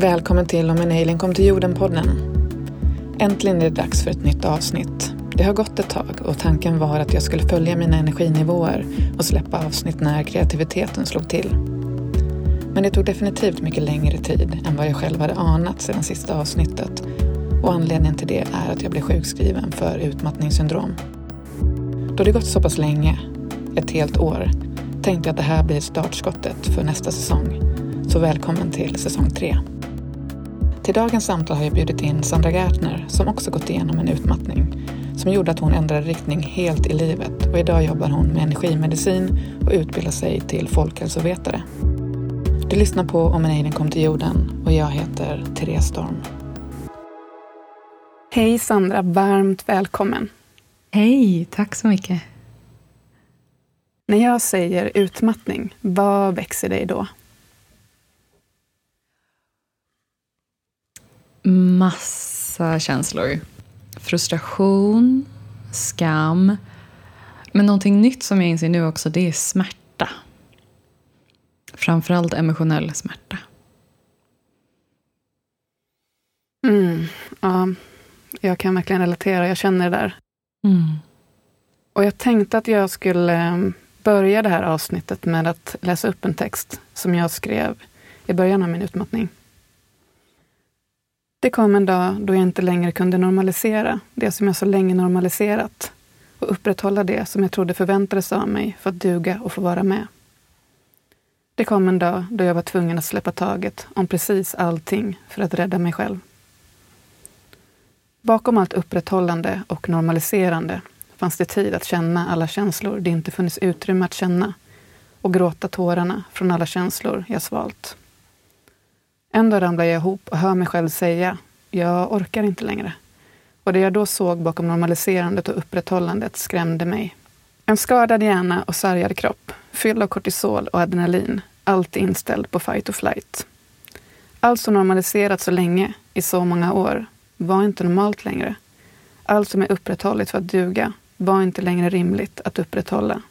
Välkommen till Om en alien kom till jorden-podden. Äntligen är det dags för ett nytt avsnitt. Det har gått ett tag och tanken var att jag skulle följa mina energinivåer och släppa avsnitt när kreativiteten slog till. Men det tog definitivt mycket längre tid än vad jag själv hade anat sedan sista avsnittet och anledningen till det är att jag blev sjukskriven för utmattningssyndrom. Då det gått så pass länge, ett helt år, tänkte jag att det här blir startskottet för nästa säsong. Så välkommen till säsong 3. Till dagens samtal har jag bjudit in Sandra Gärtner som också gått igenom en utmattning som gjorde att hon ändrade riktning helt i livet och idag jobbar hon med energimedicin och utbildar sig till folkhälsovetare. Du lyssnar på Om en alien kom till jorden och jag heter Therese Storm. Hej Sandra, varmt välkommen. Hej, tack så mycket. När jag säger utmattning, vad växer dig då? Massa känslor. Frustration, skam. Men någonting nytt som jag inser nu också, det är smärta. Framförallt emotionell smärta. Mm, ja, jag kan verkligen relatera. Jag känner det där. Mm. Och jag tänkte att jag skulle ehm, börja det här avsnittet med att läsa upp en text som jag skrev i början av min utmattning. Det kom en dag då jag inte längre kunde normalisera det som jag så länge normaliserat och upprätthålla det som jag trodde förväntades av mig för att duga och få vara med. Det kom en dag då jag var tvungen att släppa taget om precis allting för att rädda mig själv. Bakom allt upprätthållande och normaliserande fanns det tid att känna alla känslor det inte funnits utrymme att känna och gråta tårarna från alla känslor jag svalt. En dag ramlar jag ihop och hör mig själv säga, jag orkar inte längre. Och det jag då såg bakom normaliserandet och upprätthållandet skrämde mig. En skadad hjärna och sargad kropp, fylld av kortisol och adrenalin, alltid inställd på fight or flight. Allt som normaliserats så länge, i så många år, var inte normalt längre. Allt som är upprätthållit för att duga var inte längre rimligt att upprätthålla.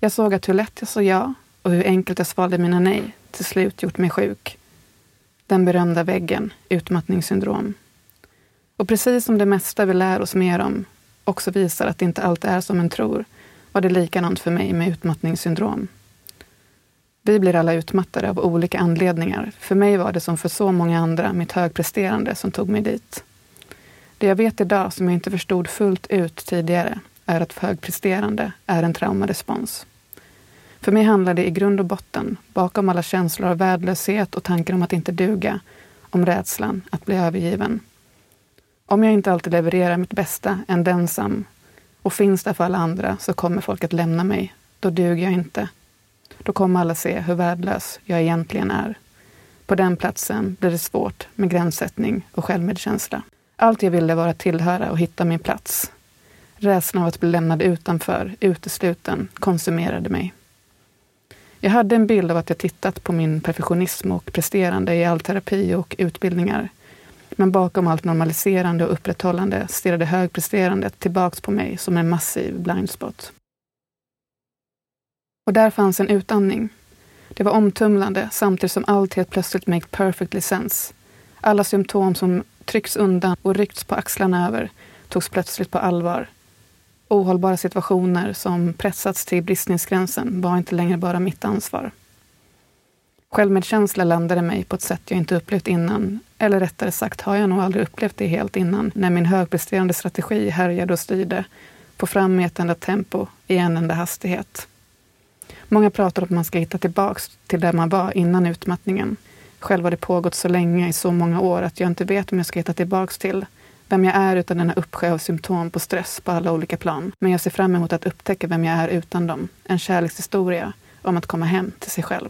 Jag såg att hur lätt jag sa ja och hur enkelt jag svalde mina nej till slut gjort mig sjuk. Den berömda väggen, utmattningssyndrom. Och precis som det mesta vi lär oss mer om också visar att inte allt är som en tror, var det likadant för mig med utmattningssyndrom. Vi blir alla utmattade av olika anledningar. För mig var det som för så många andra mitt högpresterande som tog mig dit. Det jag vet idag som jag inte förstod fullt ut tidigare är att högpresterande är en traumarespons. För mig handlar det i grund och botten, bakom alla känslor av värdelöshet och tankar om att inte duga, om rädslan att bli övergiven. Om jag inte alltid levererar mitt bästa, en densam, och finns där för alla andra så kommer folk att lämna mig. Då duger jag inte. Då kommer alla se hur värdelös jag egentligen är. På den platsen blir det svårt med gränssättning och självmedkänsla. Allt jag ville var att tillhöra och hitta min plats. Rädslan av att bli lämnad utanför, utesluten, konsumerade mig. Jag hade en bild av att jag tittat på min perfektionism och presterande i all terapi och utbildningar. Men bakom allt normaliserande och upprätthållande stirrade högpresterandet tillbaks på mig som en massiv blindspot. Och där fanns en utandning. Det var omtumlande samtidigt som allt helt plötsligt made perfectly sense. Alla symptom som tryckts undan och ryckts på axlarna över togs plötsligt på allvar. Ohållbara situationer som pressats till bristningsgränsen var inte längre bara mitt ansvar. Självmedkänsla landade mig på ett sätt jag inte upplevt innan. Eller rättare sagt har jag nog aldrig upplevt det helt innan, när min högpresterande strategi härjade och styrde på fram i ett enda tempo, i en enda hastighet. Många pratar om att man ska hitta tillbaks till där man var innan utmattningen. Själv har det pågått så länge, i så många år, att jag inte vet om jag ska hitta tillbaks till vem jag är utan denna uppsjö av symptom på stress på alla olika plan. Men jag ser fram emot att upptäcka vem jag är utan dem. En kärlekshistoria om att komma hem till sig själv.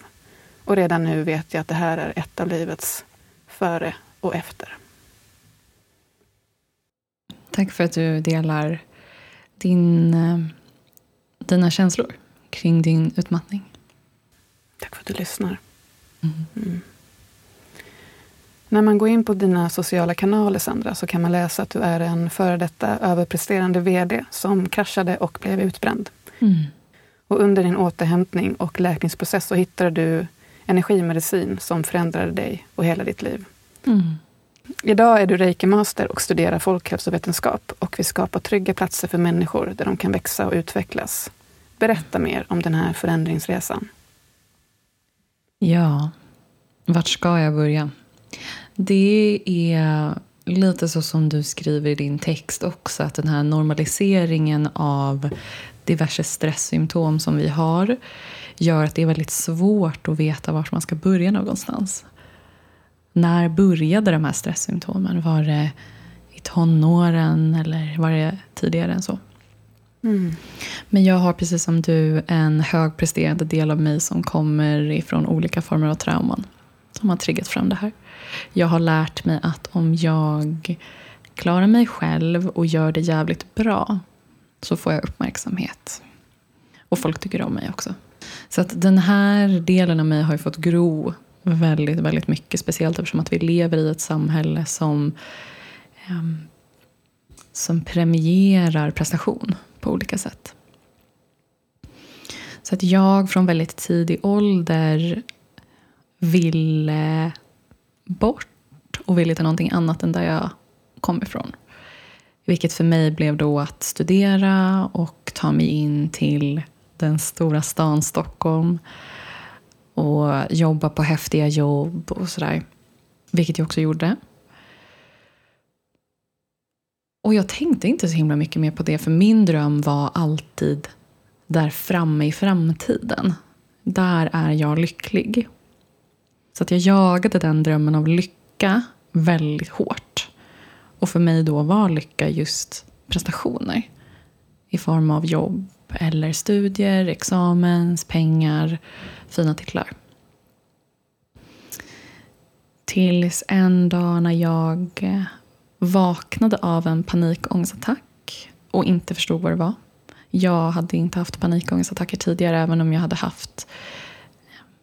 Och redan nu vet jag att det här är ett av livets före och efter. Tack för att du delar din, eh, dina känslor kring din utmattning. Tack för att du lyssnar. Mm. Mm. När man går in på dina sociala kanaler, Sandra, så kan man läsa att du är en före detta överpresterande VD som kraschade och blev utbränd. Mm. Och under din återhämtning och läkningsprocess så hittade du energimedicin som förändrade dig och hela ditt liv. Mm. Idag är du reiki-master och studerar folkhälsovetenskap och vill skapa trygga platser för människor där de kan växa och utvecklas. Berätta mer om den här förändringsresan. Ja, vart ska jag börja? Det är lite så som du skriver i din text också, att den här normaliseringen av diverse stresssymptom som vi har gör att det är väldigt svårt att veta vart man ska börja någonstans. När började de här stresssymptomen? Var det i tonåren eller var det tidigare än så? Mm. Men jag har precis som du en högpresterande del av mig som kommer ifrån olika former av trauman som har triggat fram det här. Jag har lärt mig att om jag klarar mig själv och gör det jävligt bra så får jag uppmärksamhet. Och folk tycker om mig också. Så att den här delen av mig har ju fått gro väldigt, väldigt mycket. Speciellt eftersom att vi lever i ett samhälle som, eh, som premierar prestation på olika sätt. Så att jag från väldigt tidig ålder ville bort och ville till någonting annat än där jag kom ifrån. Vilket för mig blev då att studera och ta mig in till den stora stan Stockholm och jobba på häftiga jobb och sådär. Vilket jag också gjorde. Och jag tänkte inte så himla mycket mer på det för min dröm var alltid där framme i framtiden. Där är jag lycklig. Så att jag jagade den drömmen av lycka väldigt hårt. Och för mig då var lycka just prestationer. I form av jobb eller studier, examens, pengar, fina titlar. Tills en dag när jag vaknade av en panikångestattack och inte förstod vad det var. Jag hade inte haft panikångestattacker tidigare även om jag hade haft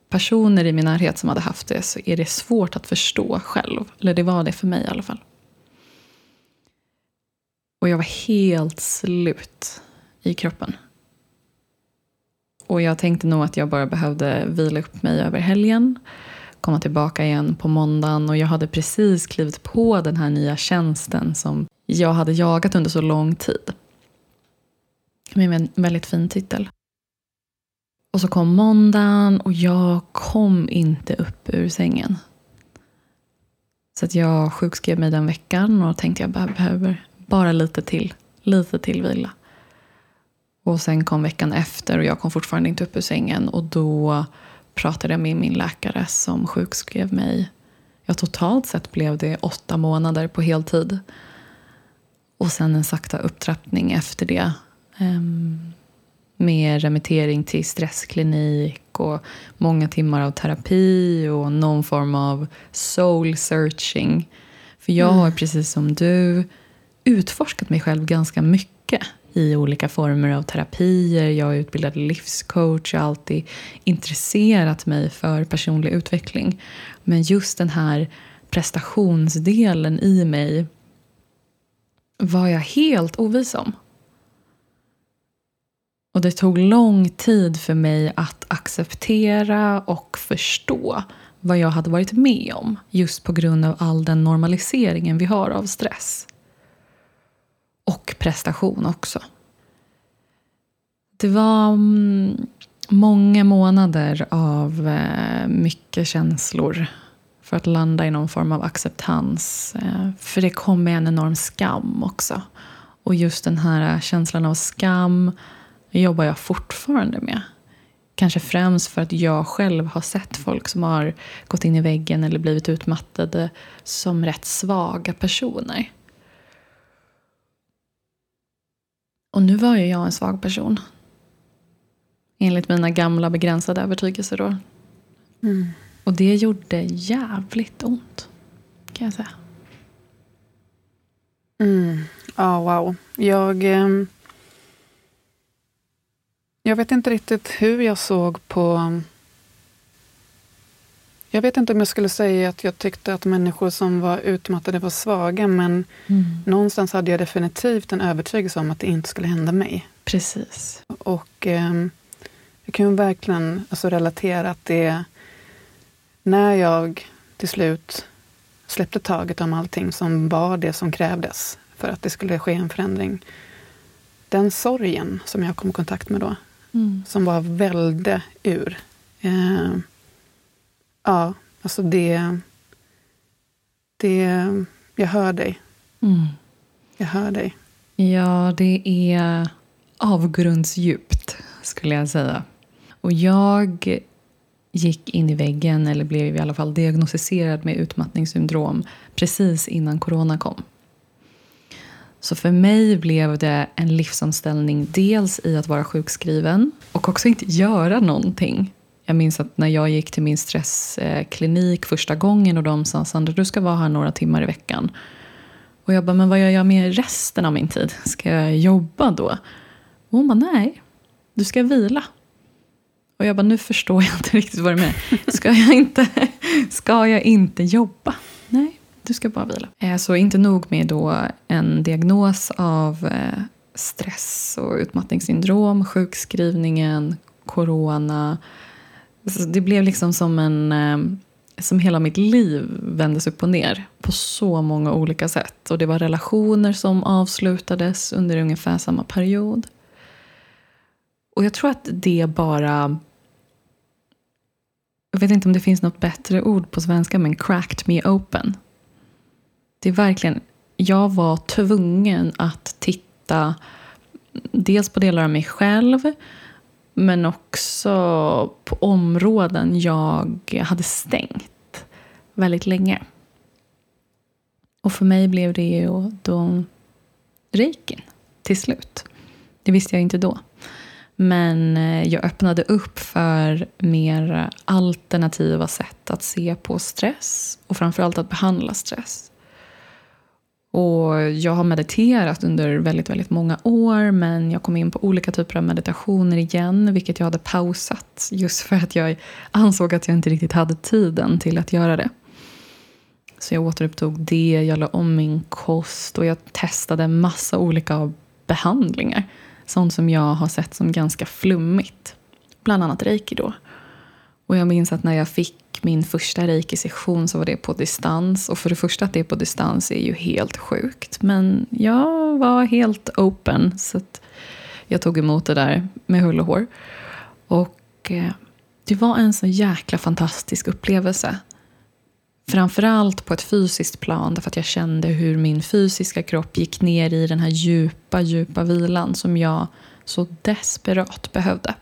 personer i min närhet som hade haft det så är det svårt att förstå själv. Eller det var det för mig i alla fall. Och jag var helt slut i kroppen. Och jag tänkte nog att jag bara behövde vila upp mig över helgen. Komma tillbaka igen på måndagen. Och jag hade precis klivit på den här nya tjänsten som jag hade jagat under så lång tid. Med en väldigt fin titel. Och så kom måndagen och jag kom inte upp ur sängen. Så att jag sjukskrev mig den veckan och tänkte jag behöver bara lite till. Lite till vila. Och sen kom veckan efter och jag kom fortfarande inte upp ur sängen. Och då pratade jag med min läkare som sjukskrev mig. Ja, totalt sett blev det åtta månader på heltid. Och sen en sakta upptrappning efter det. Um, med remittering till stressklinik och många timmar av terapi och någon form av soul searching. För jag har mm. precis som du utforskat mig själv ganska mycket i olika former av terapier. Jag är utbildad livscoach. Jag har alltid intresserat mig för personlig utveckling. Men just den här prestationsdelen i mig var jag helt ovis om. Och det tog lång tid för mig att acceptera och förstå vad jag hade varit med om just på grund av all den normaliseringen vi har av stress. Och prestation också. Det var mm, många månader av eh, mycket känslor för att landa i någon form av acceptans. Eh, för det kom med en enorm skam också. Och just den här känslan av skam jobbar jag fortfarande med. Kanske främst för att jag själv har sett folk som har gått in i väggen eller blivit utmattade som rätt svaga personer. Och nu var ju jag en svag person. Enligt mina gamla begränsade övertygelser då. Mm. Och det gjorde jävligt ont. Kan jag säga. Mm. Ja, wow. Jag... Eh jag vet inte riktigt hur jag såg på... Jag vet inte om jag skulle säga att jag tyckte att människor som var utmattade var svaga, men mm. någonstans hade jag definitivt en övertygelse om att det inte skulle hända mig. Precis. Och eh, jag kan verkligen alltså, relatera att det... När jag till slut släppte taget om allting som var det som krävdes för att det skulle ske en förändring. Den sorgen som jag kom i kontakt med då, mm. som bara välde ur. Eh, ja, alltså det... det jag hör dig. Mm. Jag hör dig. Ja, det är avgrundsdjupt, skulle jag säga. Och jag gick in i väggen, eller blev i alla fall diagnostiserad med utmattningssyndrom precis innan corona kom. Så för mig blev det en livsomställning dels i att vara sjukskriven och också inte göra någonting. Jag minns att när jag gick till min stressklinik första gången och de sa Sandra du ska vara här några timmar i veckan. Och jag bara, men vad gör jag med resten av min tid? Ska jag jobba då? Och hon bara, nej, du ska vila. Och jag bara, nu förstår jag inte riktigt vad du menar. Ska jag inte, ska jag inte jobba? Du ska bara vila. Eh, så inte nog med då en diagnos av eh, stress och utmattningssyndrom, sjukskrivningen, corona. Det blev liksom som en eh, som hela mitt liv vändes upp och ner på så många olika sätt. Och det var relationer som avslutades under ungefär samma period. Och jag tror att det bara... Jag vet inte om det finns något bättre ord på svenska, men cracked me open. Det är verkligen... Jag var tvungen att titta dels på delar av mig själv men också på områden jag hade stängt väldigt länge. Och för mig blev det ju då reikin till slut. Det visste jag inte då. Men eh, jag öppnade upp för mer alternativa sätt att se på stress och framförallt att behandla stress. Och jag har mediterat under väldigt, väldigt många år men jag kom in på olika typer av meditationer igen vilket jag hade pausat just för att jag ansåg att jag inte riktigt hade tiden till att göra det. Så jag återupptog det, jag la om min kost och jag testade massa olika behandlingar. Sånt som jag har sett som ganska flummigt. Bland annat reiki då. Och jag minns att när jag fick min första reiki-session så var det på distans. Och för det första att det är på distans är ju helt sjukt. Men jag var helt open så jag tog emot det där med hull och hår. Och eh, det var en så jäkla fantastisk upplevelse. Framförallt på ett fysiskt plan därför att jag kände hur min fysiska kropp gick ner i den här djupa, djupa vilan som jag så desperat behövde.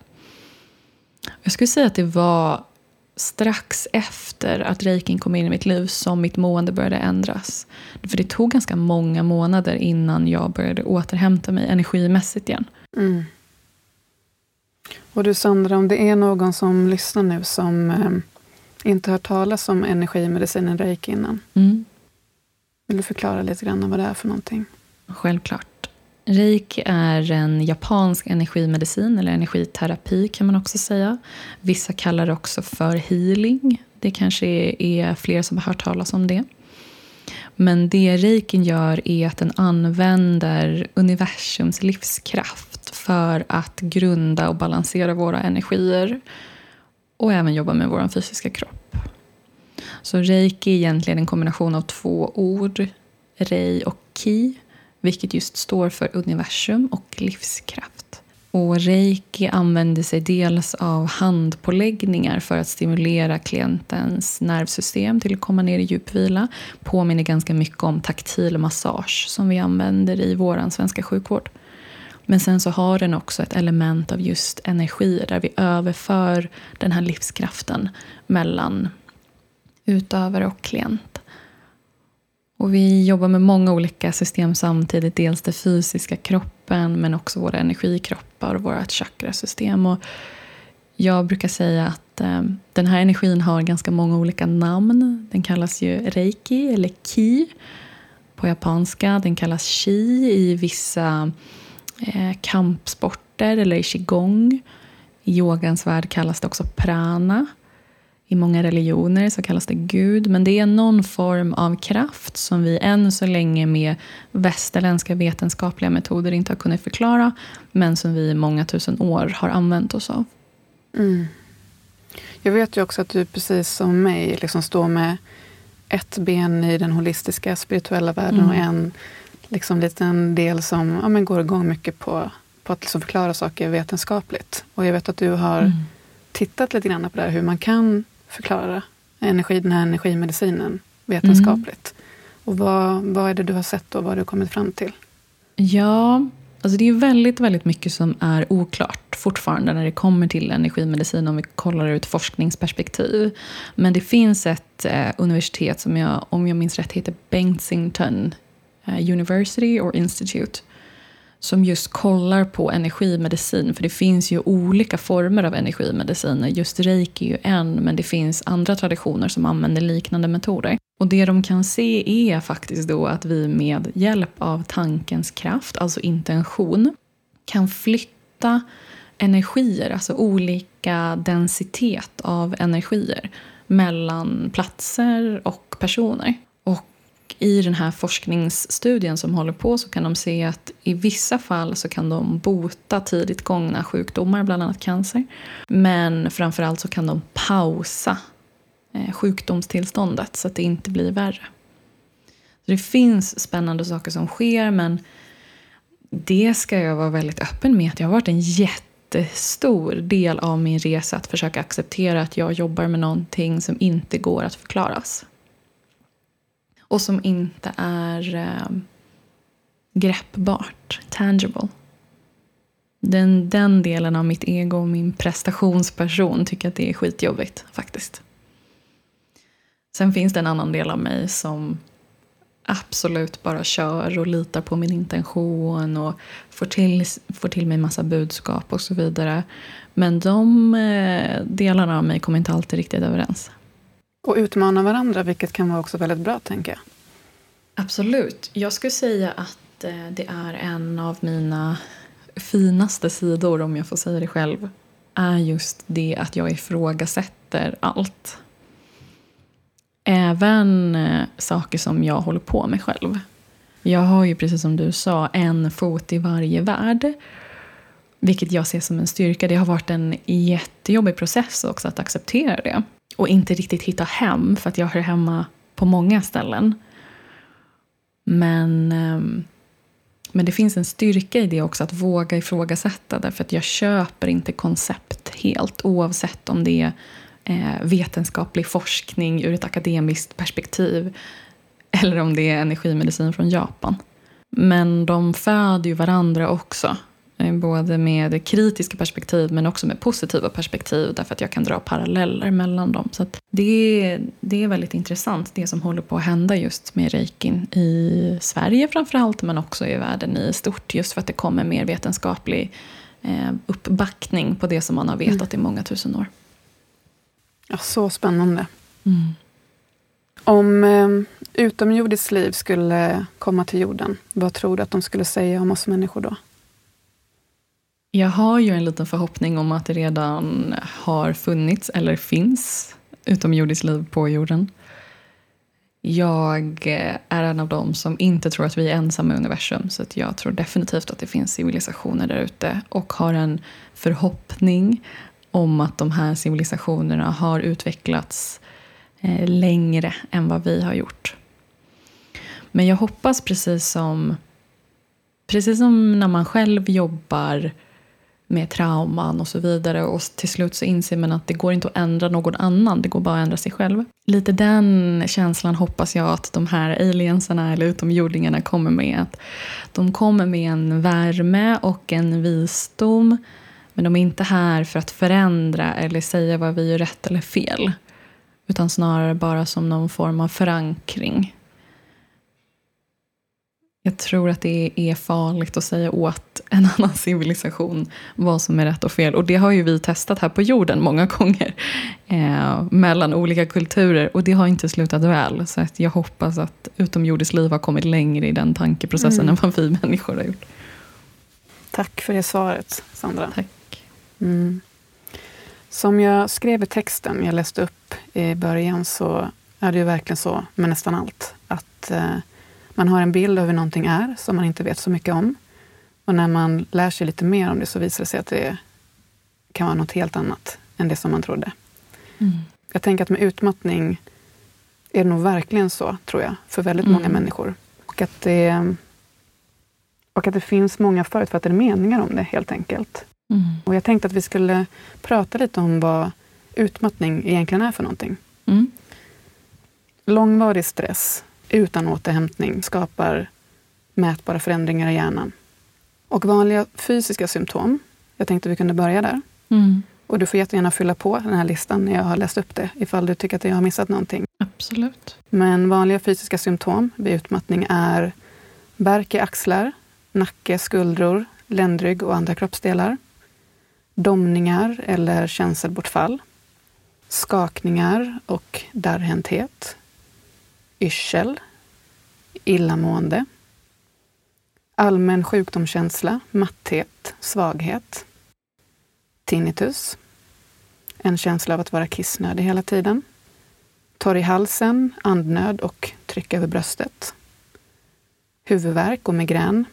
Jag skulle säga att det var strax efter att reikin kom in i mitt liv som mitt mående började ändras. För det tog ganska många månader innan jag började återhämta mig energimässigt igen. Mm. Och du Sandra, om det är någon som lyssnar nu som eh, inte hört talas om energimedicinen reiki innan. Mm. Vill du förklara lite grann vad det är för någonting? Självklart. Reiki är en japansk energimedicin, eller energiterapi kan man också säga. Vissa kallar det också för healing. Det kanske är fler som har hört talas om det. Men det reikin gör är att den använder universums livskraft för att grunda och balansera våra energier och även jobba med vår fysiska kropp. Så reiki är egentligen en kombination av två ord, rei och ki vilket just står för universum och livskraft. Och reiki använder sig dels av handpåläggningar för att stimulera klientens nervsystem till att komma ner i djupvila. Påminner ganska mycket om taktil massage som vi använder i vår svenska sjukvård. Men sen så har den också ett element av just energi där vi överför den här livskraften mellan utövare och klient. Och vi jobbar med många olika system samtidigt. Dels den fysiska kroppen men också våra energikroppar och vårt chakrasystem. Och jag brukar säga att eh, den här energin har ganska många olika namn. Den kallas ju reiki eller ki på japanska. Den kallas chi i vissa eh, kampsporter eller i qigong. I yogans värld kallas det också prana. I många religioner så kallas det Gud, men det är någon form av kraft som vi än så länge med västerländska vetenskapliga metoder inte har kunnat förklara, men som vi i många tusen år har använt oss av. Mm. Jag vet ju också att du precis som mig liksom står med ett ben i den holistiska spirituella världen Mm. och en liksom, liten del som ja, men går igång mycket på, på att liksom förklara saker vetenskapligt. Och jag vet att du har Mm. tittat lite grann på det här, hur man kan förklara energi, den här energimedicinen vetenskapligt. Och vad, vad är det du har sett och vad har du kommit fram till? Ja, alltså det är väldigt, väldigt mycket som är oklart fortfarande när det kommer till energimedicin om vi kollar ur ett forskningsperspektiv. Men det finns ett eh, universitet som jag, om jag minns rätt, heter Bengtsington eh, University or Institute som just kollar på energimedicin. För det finns ju olika former av energimediciner. Just reiki är ju en, men det finns andra traditioner som använder liknande metoder. Och det de kan se är faktiskt då att vi med hjälp av tankens kraft, alltså intention, kan flytta energier, alltså olika densitet av energier mellan platser och personer. Och i den här forskningsstudien som håller på så kan de se att i vissa fall så kan de bota tidigt gångna sjukdomar, bland annat cancer. Men framförallt så kan de pausa eh, sjukdomstillståndet så att det inte blir värre. Så det finns spännande saker som sker men det ska jag vara väldigt öppen med att det har varit en jättestor del av min resa att försöka acceptera att jag jobbar med någonting som inte går att förklaras. Och som inte är eh, greppbart, tangible. Den, den delen av mitt ego och min prestationsperson tycker att det är skitjobbigt faktiskt. Sen finns det en annan del av mig som absolut bara kör och litar på min intention och får till, får till mig massa budskap och så vidare. Men de eh, delarna av mig kommer inte alltid riktigt överens. Och utmana varandra, vilket kan vara också väldigt bra, tänker jag. Absolut. Jag skulle säga att eh, det är en av mina finaste sidor, om jag får säga det själv, är just det att jag ifrågasätter allt. Även eh, saker som jag håller på med själv. Jag har ju precis som du sa en fot i varje värld. Vilket jag ser som en styrka. Det har varit en jättejobbig process också att acceptera det. Och inte riktigt hitta hem för att jag hör hemma på många ställen. Men, ehm, men det finns en styrka i det också att våga ifrågasätta. Därför att jag köper inte koncept helt oavsett om det är eh, vetenskaplig forskning ur ett akademiskt perspektiv eller om det är energimedicin från Japan. Men de föder ju varandra också eh, Både med kritiska perspektiv men också med positiva perspektiv därför att jag kan dra paralleller mellan dem. Så det, är, det är väldigt intressant det som håller på att hända just med reikin i Sverige framförallt men också i världen i stort just för att det kommer mer vetenskaplig eh, uppbackning på det som man har vetat i många tusen år. Ja, så spännande. Om eh, utomjordiskt liv skulle komma till jorden, vad tror du att de skulle säga om oss människor då? Jag har ju en liten förhoppning om att det redan har funnits eller finns utomjordiskt liv på jorden. Jag eh, är en av dem som inte tror att vi är ensamma i universum så att jag tror definitivt att det finns civilisationer där ute och har en förhoppning om att de här civilisationerna har utvecklats eh, längre än vad vi har gjort. Men jag hoppas precis som, precis som när man själv jobbar med trauman och så vidare och till slut så inser man att det går inte att ändra någon annan, det går bara att ändra sig själv. Lite den känslan hoppas jag att de här aliensarna eller utomjordingarna kommer med. Att de kommer med en värme och en visdom men de är inte här för att förändra eller säga vad vi gör rätt eller fel. Utan snarare bara som någon form av förankring. Jag tror att det är farligt att säga åt en annan civilisation vad som är rätt och fel. Och det har ju vi testat här på jorden många gånger. Eh, mellan olika kulturer. Och det har inte slutat väl. Så att jag hoppas att utomjordiskt liv har kommit längre i den tankeprocessen Mm. än vad vi människor har gjort. Tack för det svaret, Sandra. Tack. Mm. Som jag skrev i texten jag läste upp i början så är det ju verkligen så med nästan allt. Att eh, man har en bild av hur någonting är som man inte vet så mycket om. Och när man lär sig lite mer om det så visar det sig att det kan vara något helt annat än det som man trodde. Mm. Jag tänker att med utmattning är det nog verkligen så, tror jag, för väldigt många Mm. människor. Och att, det, och att det finns många förutfattade meningar om det, helt enkelt. Mm. Och jag tänkte att vi skulle prata lite om vad utmattning egentligen är för någonting. Mm. Långvarig stress utan återhämtning skapar mätbara förändringar i hjärnan. Och vanliga fysiska symptom, jag tänkte vi kunde börja där. Mm. Och du får jättegärna fylla på den här listan när jag har läst upp det, ifall du tycker att jag har missat någonting. Absolut. Men vanliga fysiska symptom vid utmattning är värk i axlar, nacke, skuldror, ländrygg och andra kroppsdelar. Domningar eller känselbortfall. Skakningar och darrhänthet. Yrsel. Illamående. Allmän sjukdomskänsla, matthet, svaghet. Tinnitus. En känsla av att vara kissnödig hela tiden torr i halsen, andnöd och tryck över bröstet. Huvudvärk och migrän.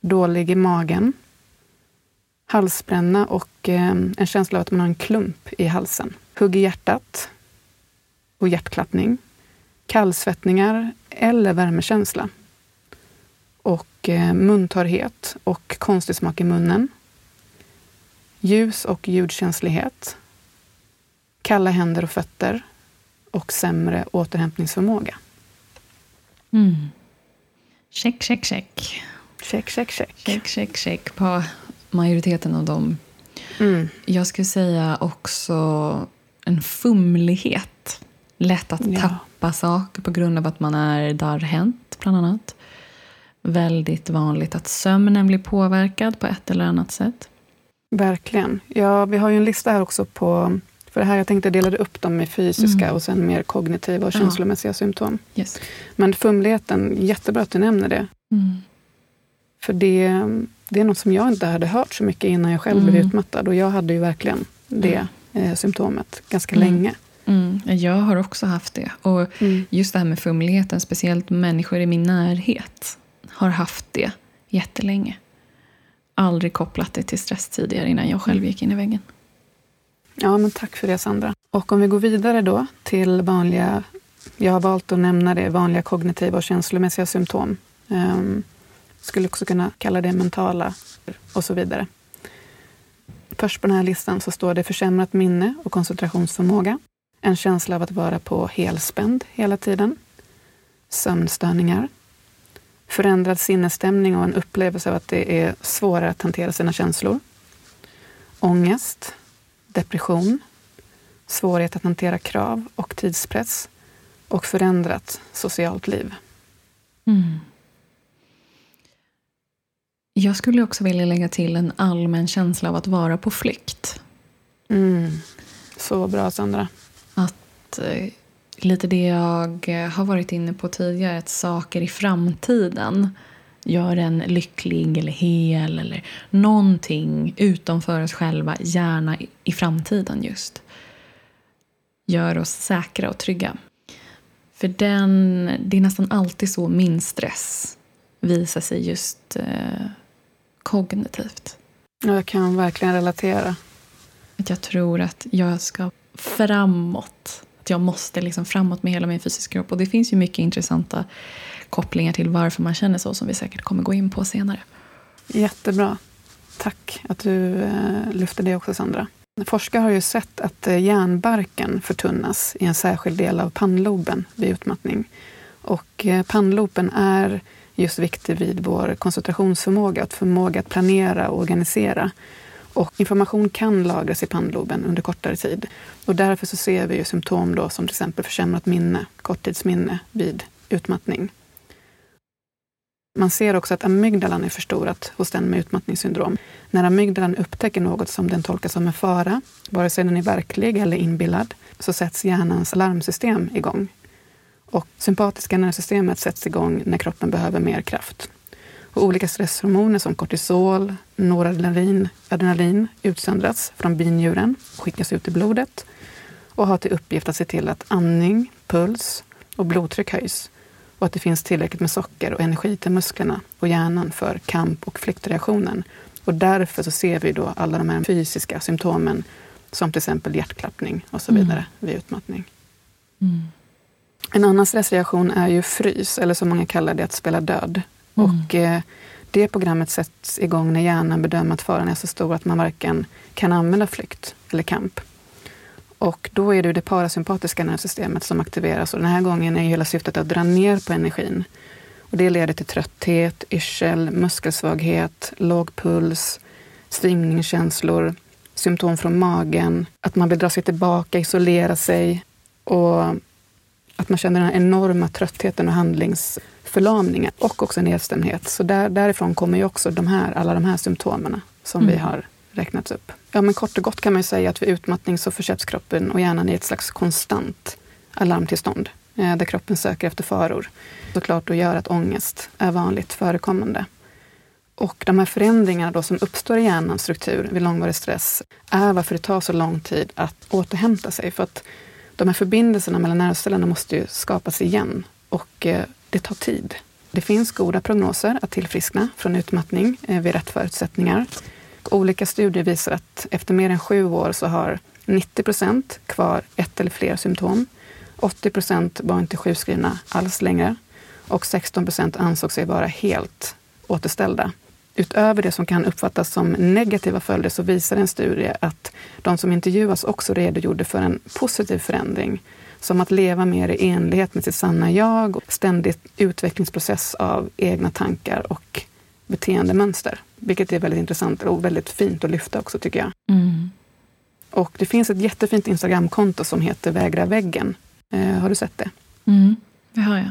Dålig i magen. Halsbränna och eh, en känsla av att man har en klump i halsen. Hugg i hjärtat och hjärtklappning. Kallsvettningar eller värmekänsla. Och eh, muntorrhet och konstig smak i munnen. Ljus och ljudkänslighet. Kalla händer och fötter och sämre återhämtningsförmåga. Mm. Check, check, check. Check, check, check. Check, check, check på majoriteten av dem. Mm. Jag skulle säga också en fumlighet. Lätt att Ja. tappa saker på grund av att man är darrhänt, bland annat. Väldigt vanligt att sömnen blir påverkad på ett eller annat sätt. Verkligen. Ja, vi har ju en lista här också på... För det här jag tänkte delade upp dem i fysiska Mm. och sen mer kognitiva och Ja. känslomässiga symptom. Yes. Men fumligheten, jättebra att du nämner det. Mm. För det, det är något som jag inte hade hört så mycket innan jag själv blev Mm. utmattad. Och jag hade ju verkligen det eh, symptomet ganska Mm. länge. Mm. Jag har också haft det. Och just det här med fumligheten, speciellt människor i min närhet har haft det jättelänge. Aldrig kopplat det till stress tidigare innan jag själv gick in i väggen. Ja, men tack för det Sandra. Och om vi går vidare då till vanliga, jag har valt att nämna det, vanliga kognitiva och känslomässiga symptom. Um, skulle också kunna kalla det mentala och så vidare. Först på den här listan så står det försämrat minne och koncentrationsförmåga. En känsla av att vara på helspänd hela tiden. Sömnstörningar. Förändrad sinnesstämning och en upplevelse av att det är svårare att hantera sina känslor. Ångest, depression, svårighet att hantera krav och tidspress och förändrat socialt liv. Mm. Jag skulle också vilja lägga till en allmän känsla av att vara på flykt. Mm. Så bra, Sandra. Att, eh, lite det jag eh, har varit inne på tidigare, att saker i framtiden gör en lycklig eller hel eller någonting utanför oss själva, gärna i- framtiden just. Gör oss säkra och trygga. För den, det är nästan alltid så min stress visar sig just eh, kognitivt. Ja, Jag kan verkligen relatera. Att jag tror att jag ska framåt. Att jag måste liksom framåt med hela min fysiska kropp. Och det finns ju mycket intressanta kopplingar till varför man känner så som vi säkert kommer gå in på senare. Jättebra. Tack att du eh, lyfter lyfte det också, Sandra. Forskare har ju sett att eh, hjärnbarken förtunnas i en särskild del av pannloben vid utmattning. Och eh, pannloben är just viktig vid vår koncentrationsförmåga, att förmåga att planera och organisera. Och information kan lagras i pannloben under kortare tid. Och därför så ser vi ju symptom då som till exempel försämrat minne, korttidsminne vid utmattning. Man ser också att amygdalan är förstorat hos den med utmattningssyndrom. När amygdalan upptäcker något som den tolkar som en fara, vare sig den är verklig eller inbillad, så sätts hjärnans larmsystem igång. Och sympatiska nervsystemet sätts igång när kroppen behöver mer kraft. Och olika stresshormoner som kortisol, noradrenalin, adrenalin utsöndras från binjuren och skickas ut i blodet och har till uppgift att se till att andning, puls och blodtryck höjs och att det finns tillräckligt med socker och energi till musklerna och hjärnan för kamp och flyktreaktionen. Och därför så ser vi då alla de här fysiska symptomen som till exempel hjärtklappning och så Mm. vidare vid utmattning. Mm. En annan stressreaktion är ju frys, eller som många kallar det, att spela död. Mm. Och eh, det programmet sätts igång när hjärnan bedömer att faran är så stor att man varken kan använda flykt eller kamp. Och då är det det parasympatiska nervsystemet som aktiveras och den här gången är hela syftet att dra ner på energin. Och det leder till trötthet, yrsel, muskelsvaghet, låg puls, svimningskänslor, symptom från magen, att man vill dra sig tillbaka, isolera sig och att man känner den här enorma tröttheten och handlingsförlamningen och också nedstämdhet. Så där, därifrån kommer ju också de här, alla de här symptomen som Mm. vi har räknats upp. Ja, men kort och gott kan man ju säga att vid utmattning så försätts kroppen och hjärnan i ett slags konstant alarmtillstånd eh, där kroppen söker efter faror. Såklart och gör att ångest är vanligt förekommande. Och de här förändringarna då som uppstår i hjärnans struktur vid långvarig stress är varför det tar så lång tid att återhämta sig. För att de här förbindelserna mellan nervcellerna måste ju skapas igen och eh, det tar tid. Det finns goda prognoser att tillfriskna från utmattning eh, vid rätt förutsättningar. Olika studier visar att efter mer än sju år så har 90 procent kvar ett eller fler symptom. 80 procent var inte sjukskrivna alls längre och 16 procent ansåg sig vara helt återställda. Utöver det som kan uppfattas som negativa följder så visar en studie att de som intervjuas också redogjorde för en positiv förändring. Som att leva mer i enlighet med sitt sanna jag och ständigt utvecklingsprocess av egna tankar och beteendemönster. Vilket är väldigt intressant och väldigt fint att lyfta också tycker jag. Mm. Och det finns ett jättefint Instagramkonto som heter Vägra väggen. Eh, har du sett det? Mm. Det har jag.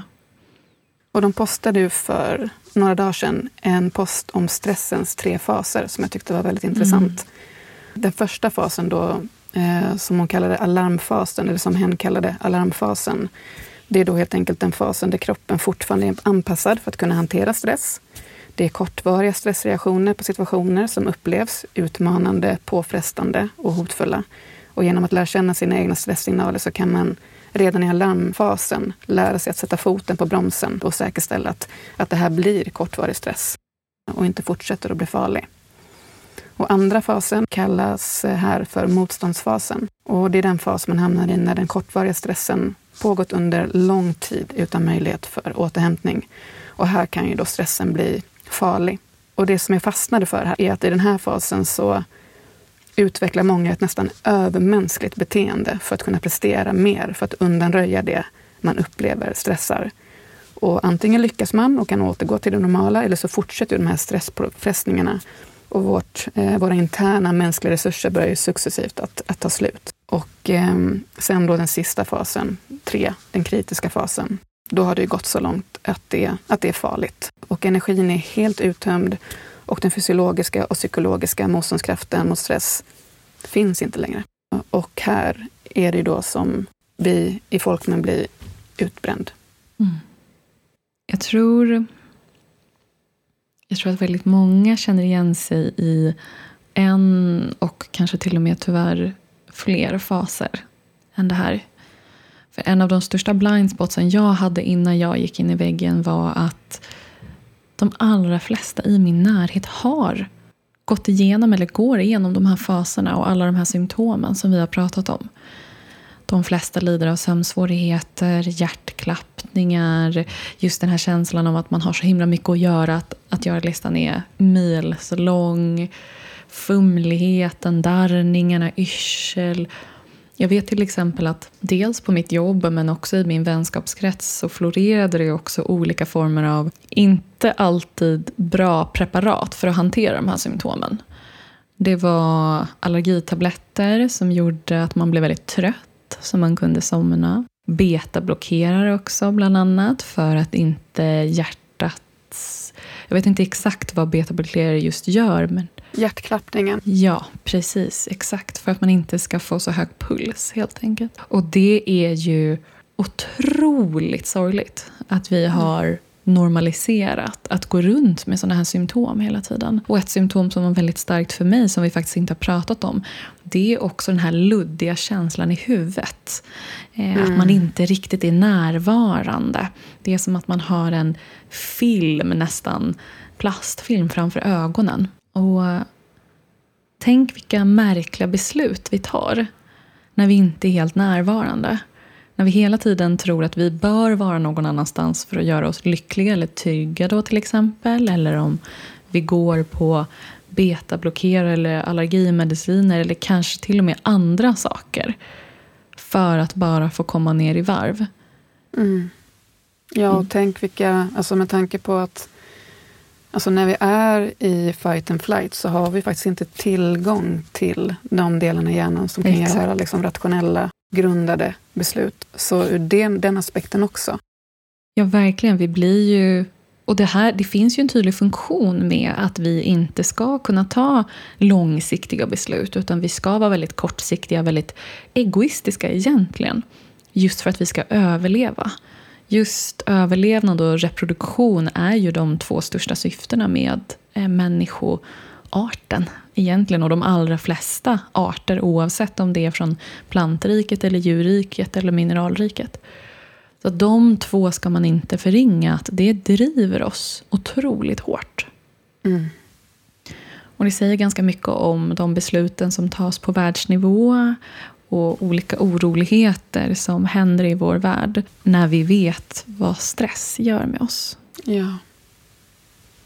Och de postade ju för några dagar sedan en post om stressens tre faser som jag tyckte var väldigt intressant. Den första fasen då, eh, som hon kallade alarmfasen, eller som hen kallade alarmfasen, det är då helt enkelt den fasen där kroppen fortfarande är anpassad för att kunna hantera stress. Det är kortvariga stressreaktioner på situationer som upplevs utmanande, påfrestande och hotfulla. Och genom att lära känna sina egna stresssignaler så kan man redan i alarmfasen lära sig att sätta foten på bromsen och säkerställa att, att det här blir kortvarig stress och inte fortsätter att bli farlig. Och andra fasen kallas här för motståndsfasen. Och det är den fas man hamnar i när den kortvariga stressen pågått under lång tid utan möjlighet för återhämtning. Och här kan ju då stressen bli farlig. Och det som jag fastnade för här är att i den här fasen så utvecklar många ett nästan övermänskligt beteende för att kunna prestera mer, för att undanröja det man upplever stressar. Och antingen lyckas man och kan återgå till det normala eller så fortsätter de här stresspåfrestningarna och vårt, eh, våra interna mänskliga resurser börjar ju successivt att, att ta slut. Och eh, sen då den sista fasen, tre, den kritiska fasen. Då har det ju gått så långt att det, att det är farligt. Och energin är helt uttömd och den fysiologiska och psykologiska motståndskraften mot stress finns inte längre. Och här är det då som vi i folkmun blir utbränd. Mm. Jag tror jag tror att väldigt många känner igen sig i en och kanske till och med tyvärr fler faser än det här. För en av de största blindspotsen jag hade innan jag gick in i väggen var att de allra flesta i min närhet har gått igenom eller går igenom de här faserna och alla de här symptomen som vi har pratat om. De flesta lider av sömnsvårigheter, hjärtklappningar, just den här känslan av att man har så himla mycket att göra, att, att göra-listan är mils lång, fumligheten, darrningarna, yrsel. Jag vet till exempel att dels på mitt jobb men också i min vänskapskrets så florerade det också olika former av, inte alltid bra preparat för att hantera de här symptomen. Det var allergitabletter som gjorde att man blev väldigt trött, så man kunde somna. Betablockerare också bland annat för att inte hjärtats... Jag vet inte exakt vad betablockerare just gör men Hjärtklappningen. Ja, precis. Exakt. För att man inte ska få så hög puls helt enkelt. Och det är ju otroligt sorgligt att vi har normaliserat att gå runt med sådana här symptom hela tiden. Och ett symptom som var väldigt starkt för mig, som vi faktiskt inte har pratat om, det är också den här luddiga känslan i huvudet. Eh, Mm. Att man inte riktigt är närvarande. Det är som att man har en film nästan, plastfilm framför ögonen. Och tänk vilka märkliga beslut vi tar när vi inte är helt närvarande. När vi hela tiden tror att vi bör vara någon annanstans för att göra oss lyckliga eller trygga då till exempel. Eller om vi går på betablockerare eller allergimediciner eller kanske till och med andra saker. För att bara få komma ner i varv. Mm. Ja, och mm. tänk vilka, alltså med tanke på att Alltså när vi är i fight and flight så har vi faktiskt inte tillgång till de delarna i hjärnan som kan Exakt. göra liksom rationella, grundade beslut. Så ur den, den aspekten också. Ja, verkligen. Vi blir ju... Och det, här, det finns ju en tydlig funktion med att vi inte ska kunna ta långsiktiga beslut utan vi ska vara väldigt kortsiktiga, väldigt egoistiska egentligen. Just för att vi ska överleva. Just överlevnad och reproduktion är ju de två största syftena med eh, människoarten egentligen. Och de allra flesta arter oavsett om det är från plantriket, eller djurriket eller mineralriket. Så de två ska man inte förringa, att det driver oss otroligt hårt. Mm. Och det säger ganska mycket om de besluten som tas på världsnivå och olika oroligheter som händer i vår värld när vi vet vad stress gör med oss. Ja.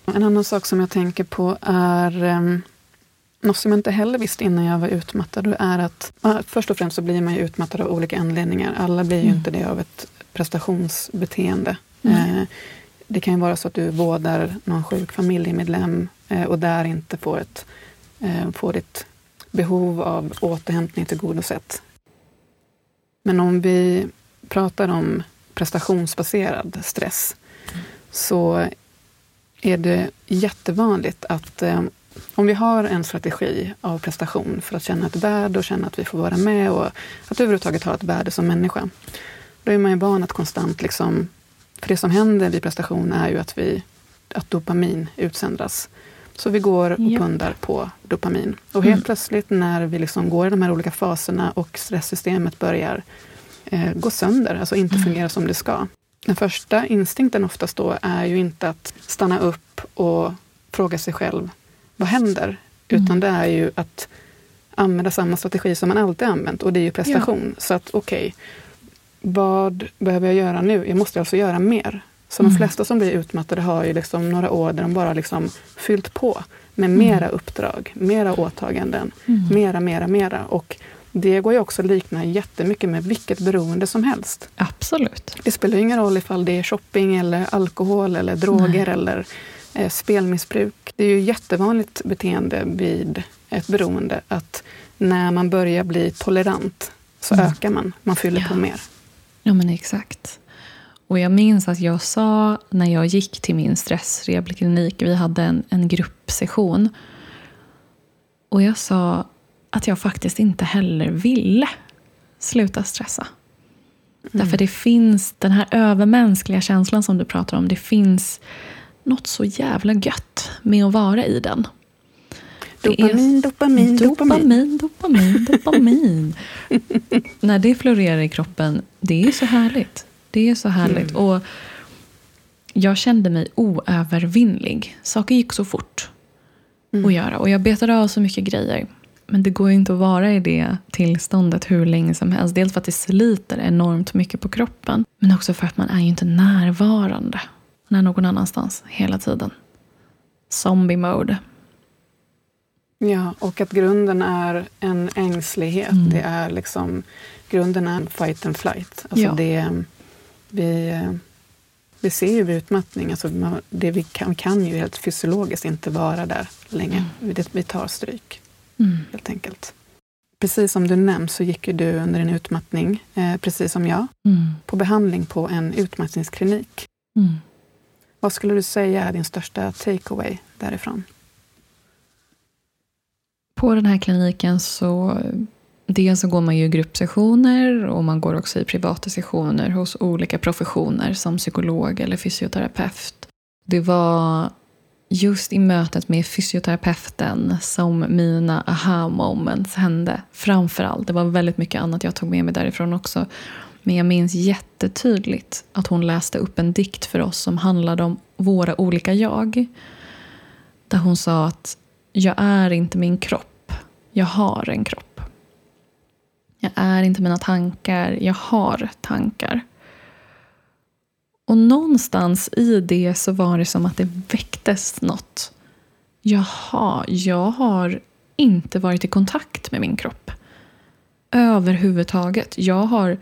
En annan sak som jag tänker på är um, något som jag inte heller visste innan jag var utmattad. Är att, först och främst så blir man ju utmattad av olika anledningar. Alla blir ju mm. inte det av ett prestationsbeteende. Mm. Det kan ju vara så att du vårdar någon sjuk familjemedlem uh, och där inte får, ett, uh, får ditt behov av återhämtning tillgodosett. Men om vi pratar om prestationsbaserad stress så är det jättevanligt att eh, om vi har en strategi av prestation för att känna ett värde och känna att vi får vara med och att överhuvudtaget ha ett värde som människa. Då är man ju van att konstant liksom... För det som händer vid prestation är ju att, vi, att dopamin utsöndras. Så vi går och pundar på dopamin. Och helt mm. plötsligt när vi liksom går i de här olika faserna och stresssystemet börjar eh, gå sönder, alltså inte mm. fungera som det ska. Den första instinkten oftast då är ju inte att stanna upp och fråga sig själv, vad händer? Mm. Utan det är ju att använda samma strategi som man alltid använt och det är ju prestation. Ja. Så att okej, okay, vad behöver jag göra nu? Jag måste alltså göra mer. Så mm. de flesta som blir utmattade har ju liksom några år där de bara liksom fyllt på med mera mm. uppdrag, mera åtaganden, mm. mera, mera, mera. Och det går ju också att likna jättemycket med vilket beroende som helst. Absolut. Det spelar ingen roll ifall det är shopping, eller alkohol, eller droger Nej. eller spelmissbruk. Det är ju jättevanligt beteende vid ett beroende att när man börjar bli tolerant så mm. ökar man. Man fyller ja. på mer. Ja, men exakt. Och jag minns att jag sa när jag gick till min stressrehabiliklinik, vi hade en, en gruppsession. Och jag sa att jag faktiskt inte heller ville sluta stressa. Mm. Därför det finns den här övermänskliga känslan som du pratar om. Det finns något så jävla gött med att vara i den. Dopamin, dopamin, dopamin. Dopamin, dopamin, dopamin. När det florerar i kroppen, det är så härligt. Det är så härligt. Mm. Och jag kände mig oövervinnlig. Saker gick så fort mm. att göra. Och jag betade av så mycket grejer. Men det går ju inte att vara i det tillståndet hur länge som helst. Dels för att det sliter enormt mycket på kroppen. Men också för att man är ju inte närvarande. Man är någon annanstans hela tiden. Zombie mode. Ja, och att grunden är en ängslighet. Mm. Det är liksom, grunden är en fight and flight. Alltså ja. det vi, vi ser ju vid utmattning, alltså det vi kan, kan ju helt fysiologiskt inte vara där länge. Mm. Vi tar stryk, mm. helt enkelt. Precis som du nämnt så gick ju du under en utmattning, eh, precis som jag, mm. på behandling på en utmattningsklinik. Vad skulle du säga är din största takeaway därifrån? På den här kliniken så Dels så går man ju i gruppsessioner och man går också i privata sessioner hos olika professioner som psykolog eller fysioterapeut. Det var just i mötet med fysioterapeuten som mina aha moments hände. Framför allt. Det var väldigt mycket annat jag tog med mig därifrån också. Men jag minns jättetydligt att hon läste upp en dikt för oss som handlade om våra olika jag. Där hon sa att jag är inte min kropp, jag har en kropp. Jag är inte mina tankar, jag har tankar. Och någonstans i det så var det som att det väcktes något. Jaha, jag har inte varit i kontakt med min kropp. Överhuvudtaget. Jag har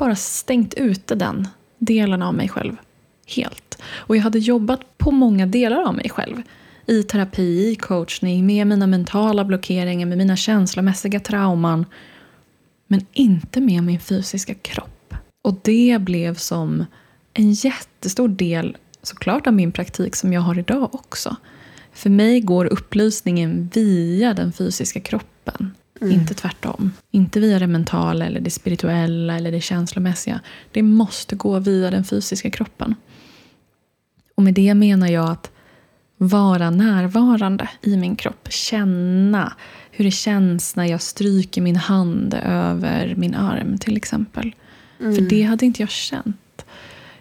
bara stängt ute den delen av mig själv. Helt. Och jag hade jobbat på många delar av mig själv. I terapi, i coachning, med mina mentala blockeringar, med mina känslomässiga trauman. Men inte med min fysiska kropp. Och det blev som en jättestor del såklart av min praktik som jag har idag också. För mig går upplysningen via den fysiska kroppen. Mm. Inte tvärtom. Inte via det mentala, eller det spirituella eller det känslomässiga. Det måste gå via den fysiska kroppen. Och med det menar jag att vara närvarande i min kropp. Känna hur det känns när jag stryker min hand över min arm till exempel. Mm. För det hade inte jag känt.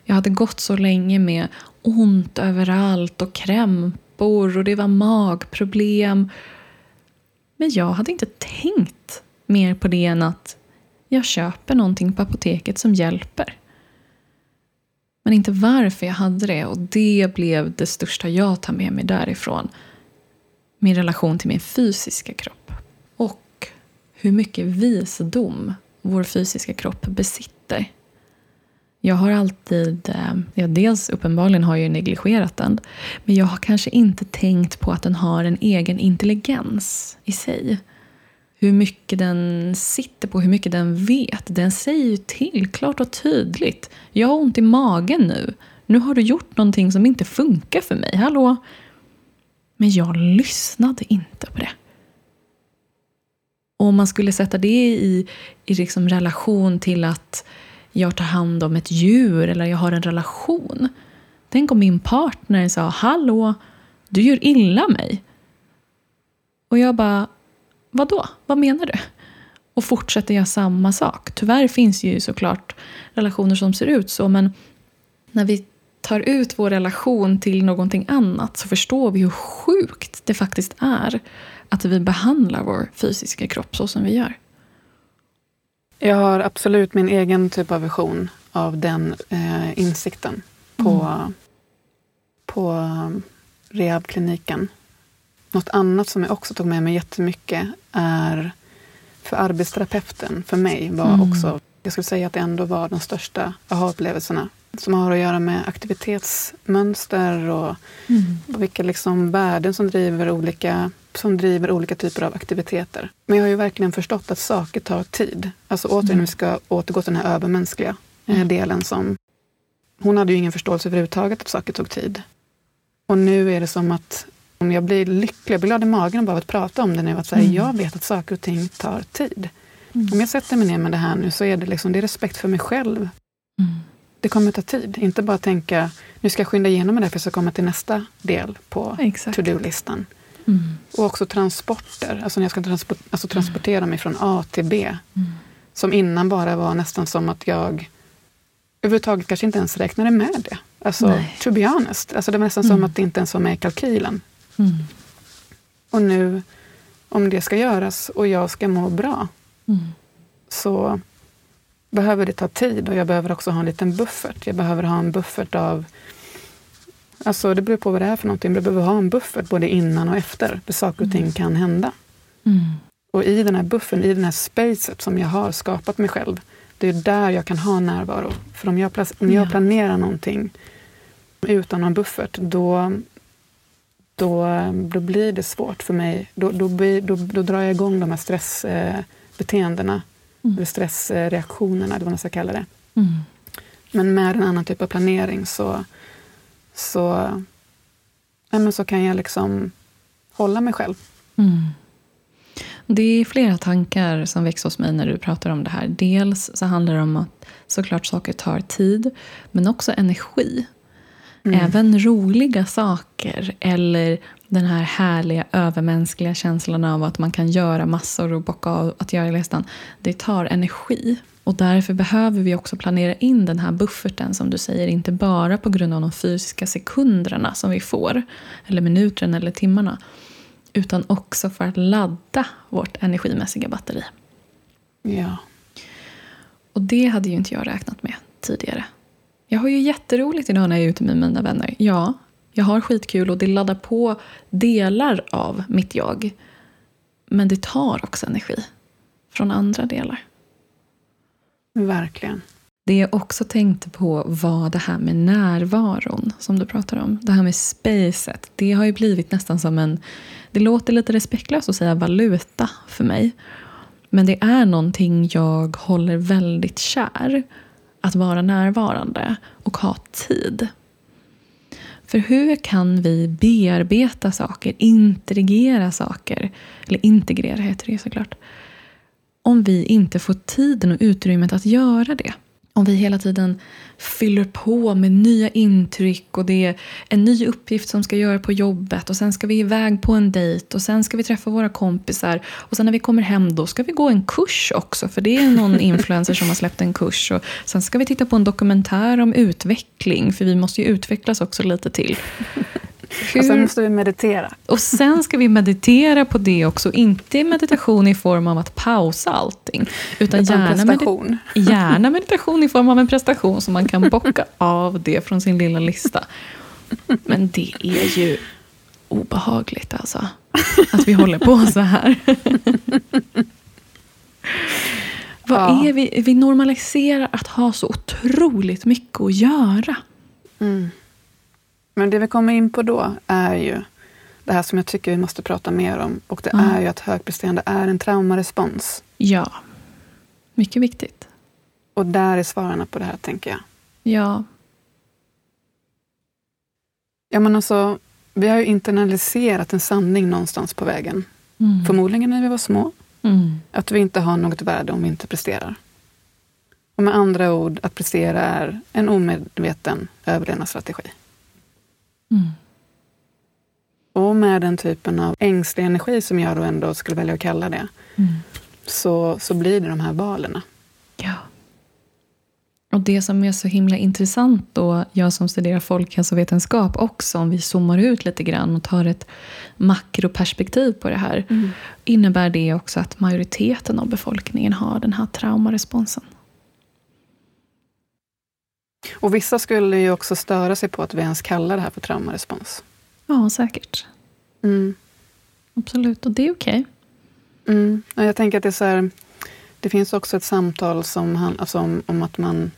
Jag hade gått så länge med ont överallt och krämpor och det var magproblem. Men jag hade inte tänkt mer på det än att jag köper någonting på apoteket som hjälper. Men inte varför jag hade det och det blev det största jag tar med mig därifrån. Min relation till min fysiska kropp. Och hur mycket visdom vår fysiska kropp besitter. Jag har alltid, eh, ja, dels uppenbarligen har jag negligerat den, men jag har kanske inte tänkt på att den har en egen intelligens i sig. Hur mycket den sitter på, hur mycket den vet. Den säger ju till klart och tydligt. Jag har ont i magen nu. Nu har du gjort någonting som inte funkar för mig. Hallå? Men jag lyssnade inte på det. Och om man skulle sätta det i, i liksom relation till att jag tar hand om ett djur eller jag har en relation. Tänk om min partner sa Hallå, du gör illa mig. Och jag bara, vadå? Vad menar du? Och fortsätter jag samma sak. Tyvärr finns ju såklart relationer som ser ut så men när vi tar ut vår relation till någonting annat så förstår vi hur sjukt det faktiskt är att vi behandlar vår fysiska kropp så som vi gör. Jag har absolut min egen typ av vision av den eh, insikten på, mm. på um, rehabkliniken. Något annat som jag också tog med mig jättemycket är för arbetsterapeuten, för mig, var mm. också, jag skulle säga att det ändå var de största aha-upplevelserna som har att göra med aktivitetsmönster och, mm. vilka liksom värden som driver olika som driver olika typer av aktiviteter. Men jag har ju verkligen förstått att saker tar tid. Alltså återigen, mm. vi ska återgå till den här övermänskliga eh, mm. delen som... Hon hade ju ingen förståelse överhuvudtaget att saker tog tid. Och nu är det som att om jag blir lycklig, jag blir glad i magen bara av att prata om det nu. Att säga, mm. Jag vet att saker och ting tar tid. Mm. Om jag sätter mig ner med det här nu så är det, liksom, det är respekt för mig själv. Mm. Det kommer ta tid. Inte bara tänka, nu ska jag skynda igenom det för jag ska komma till nästa del på to-do-listan. Mm. Och också transporter, alltså när jag ska transport, alltså transportera mig från A till B. Mm. Som innan bara var nästan som att jag överhuvudtaget kanske inte ens räknade med det. Alltså, Nej. to be honest. Alltså, det var nästan mm. som att det inte ens var med i kalkylen. Mm. Och nu, om det ska göras och jag ska må bra, mm. så behöver det ta tid och jag behöver också ha en liten buffert. Jag behöver ha en buffert av Alltså det beror på vad det är för någonting. Du behöver ha en buffert både innan och efter, där saker och ting mm. kan hända. Mm. Och i den här buffern, i den här spacet som jag har skapat mig själv, det är där jag kan ha närvaro. För om jag, om jag ja. planerar någonting utan någon buffert, då, då, då blir det svårt för mig. Då, då, då, då drar jag igång de här stressbeteendena, mm. eller stressreaktionerna, eller vad man ska kalla det. Mm. Men med en annan typ av planering så så, ja, men så kan jag liksom hålla mig själv. Mm. Det är flera tankar som väcks hos mig när du pratar om det här. Dels så handlar det om att såklart saker tar tid, men också energi. Mm. Även roliga saker eller den här härliga övermänskliga känslan av att man kan göra massor och bocka av att göra listan. Det tar energi. Och därför behöver vi också planera in den här bufferten som du säger, inte bara på grund av de fysiska sekunderna som vi får, eller minuterna eller timmarna, utan också för att ladda vårt energimässiga batteri. Ja, Och det hade ju inte jag räknat med tidigare. Jag har ju jätteroligt idag när jag är ute med mina vänner. Ja, jag har skitkul och det laddar på delar av mitt jag. Men det tar också energi från andra delar. Verkligen. Det jag också tänkte på var det här med närvaron som du pratar om. Det här med spacet. Det har ju blivit nästan som en... Det låter lite respektlöst att säga valuta för mig. Men det är någonting jag håller väldigt kär. Att vara närvarande och ha tid. För hur kan vi bearbeta saker, integrera saker, eller integrera heter det såklart, om vi inte får tiden och utrymmet att göra det? Om vi hela tiden fyller på med nya intryck och det är en ny uppgift som ska göra på jobbet och sen ska vi iväg på en dejt och sen ska vi träffa våra kompisar och sen när vi kommer hem då ska vi gå en kurs också för det är någon influencer som har släppt en kurs och sen ska vi titta på en dokumentär om utveckling för vi måste ju utvecklas också lite till. Hur... Och sen måste vi meditera. Och sen ska vi meditera på det också. Inte meditation i form av att pausa allting. Utan, utan gärna, prestation. Med, gärna meditation i form av en prestation så man kan bocka av det från sin lilla lista. Men det är ju obehagligt alltså. Att vi håller på så här. Vad är vi? Vi normaliserar att ha så otroligt mycket att göra. Mm. Men det vi kommer in på då är ju det här som jag tycker vi måste prata mer om. Och det mm. är ju att högpresterande är en traumarespons. Ja, mycket viktigt. Och där är svaren på det här, tänker jag. Ja. Ja, men alltså, vi har ju internaliserat en sanning någonstans på vägen. Mm. Förmodligen när vi var små. Mm. Att vi inte har något värde om vi inte presterar. Och med andra ord, att prestera är en omedveten överlevnadsstrategi. Mm. Och med den typen av ängslig energi som jag då ändå skulle välja att kalla det, mm. så, så blir det de här valen. Ja. Och det som är så himla intressant då, jag som studerar folkhälsovetenskap också, om vi zoomar ut lite grann och tar ett makroperspektiv på det här, mm. innebär det också att majoriteten av befolkningen har den här traumaresponsen. Och vissa skulle ju också störa sig på att vi ens kallar det här för traumarespons. Ja, säkert. Mm. Absolut, och det är okej. Okay. Mm. Jag tänker att det är så här, det finns också ett samtal som, alltså om, om att man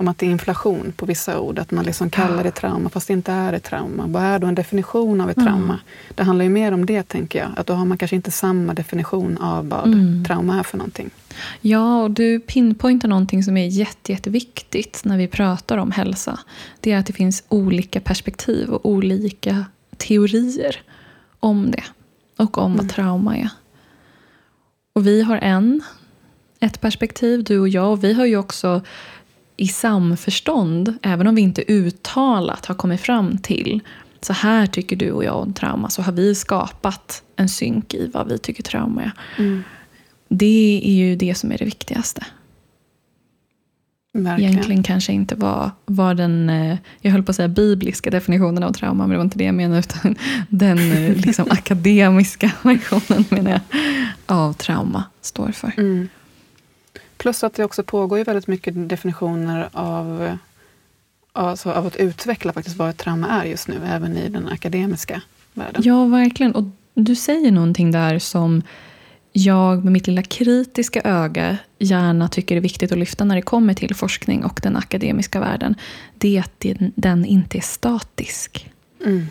om att det är inflation på vissa ord, att man liksom kallar det trauma fast det inte är ett trauma. Vad är då en definition av ett mm. trauma? Det handlar ju mer om det, tänker jag. Att då har man kanske inte samma definition av vad mm. trauma är för någonting. Ja, och du pinpointar någonting som är jätte, jätteviktigt när vi pratar om hälsa. Det är att det finns olika perspektiv och olika teorier om det. Och om mm. vad trauma är. Och vi har en, ett perspektiv, du och jag. Och vi har ju också i samförstånd, även om vi inte uttalat har kommit fram till så här tycker du och jag om trauma, så har vi skapat en synk i vad vi tycker trauma är. Mm. Det är ju det som är det viktigaste. Verkligen. Egentligen kanske inte var, var den, eh, jag höll på att säga bibliska definitionen av trauma, men det var inte det jag menade, utan den eh, liksom akademiska versionen menar jag, av trauma står för. Mm. Plus att det också pågår ju väldigt mycket definitioner av, alltså av att utveckla faktiskt vad ett trauma är just nu, även i den akademiska världen. Ja, verkligen. Och du säger någonting där som jag med mitt lilla kritiska öga gärna tycker är viktigt att lyfta när det kommer till forskning och den akademiska världen. Det är att den inte är statisk. Mm.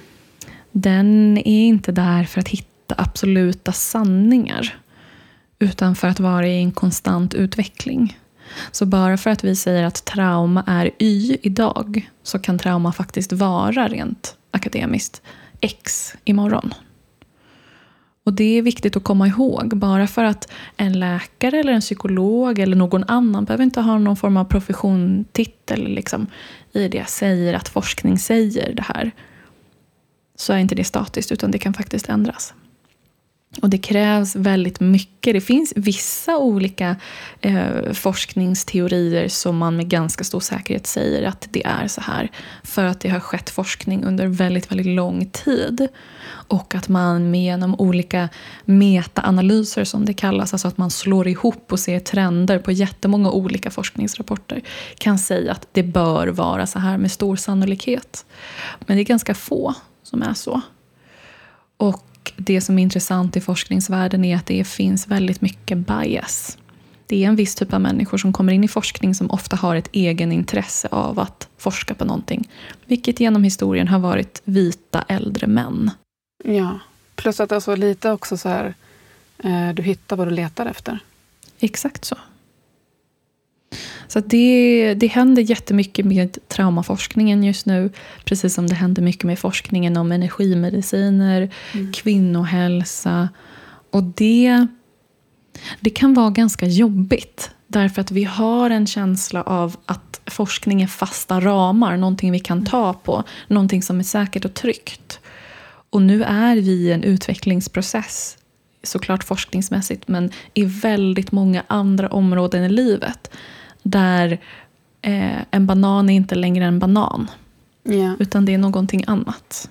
Den är inte där för att hitta absoluta sanningar utan för att vara i en konstant utveckling. Så bara för att vi säger att trauma är Y idag så kan trauma faktiskt vara rent akademiskt X imorgon. Och det är viktigt att komma ihåg. Bara för att en läkare eller en psykolog eller någon annan behöver inte ha någon form av professionstitel liksom, i det säger att forskning säger det här så är inte det statiskt utan det kan faktiskt ändras. Och det krävs väldigt mycket. Det finns vissa olika eh, forskningsteorier som man med ganska stor säkerhet säger att det är så här. För att det har skett forskning under väldigt, väldigt lång tid. Och att man med genom olika metaanalyser som det kallas, alltså att man slår ihop och ser trender på jättemånga olika forskningsrapporter, kan säga att det bör vara så här med stor sannolikhet. Men det är ganska få som är så. Och det som är intressant i forskningsvärlden är att det finns väldigt mycket bias. Det är en viss typ av människor som kommer in i forskning som ofta har ett egen intresse av att forska på någonting. Vilket genom historien har varit vita äldre män. Ja, plus att alltså lite också så här, eh, du hittar vad du letar efter. Exakt så. Så det, det händer jättemycket med traumaforskningen just nu. Precis som det händer mycket med forskningen om energimediciner, mm. kvinnohälsa. Och det, det kan vara ganska jobbigt. Därför att vi har en känsla av att forskning är fasta ramar, någonting vi kan ta på, någonting som är säkert och tryggt. Och nu är vi i en utvecklingsprocess, såklart forskningsmässigt, men i väldigt många andra områden i livet där eh, en banan är inte längre en banan. Yeah. Utan det är någonting annat.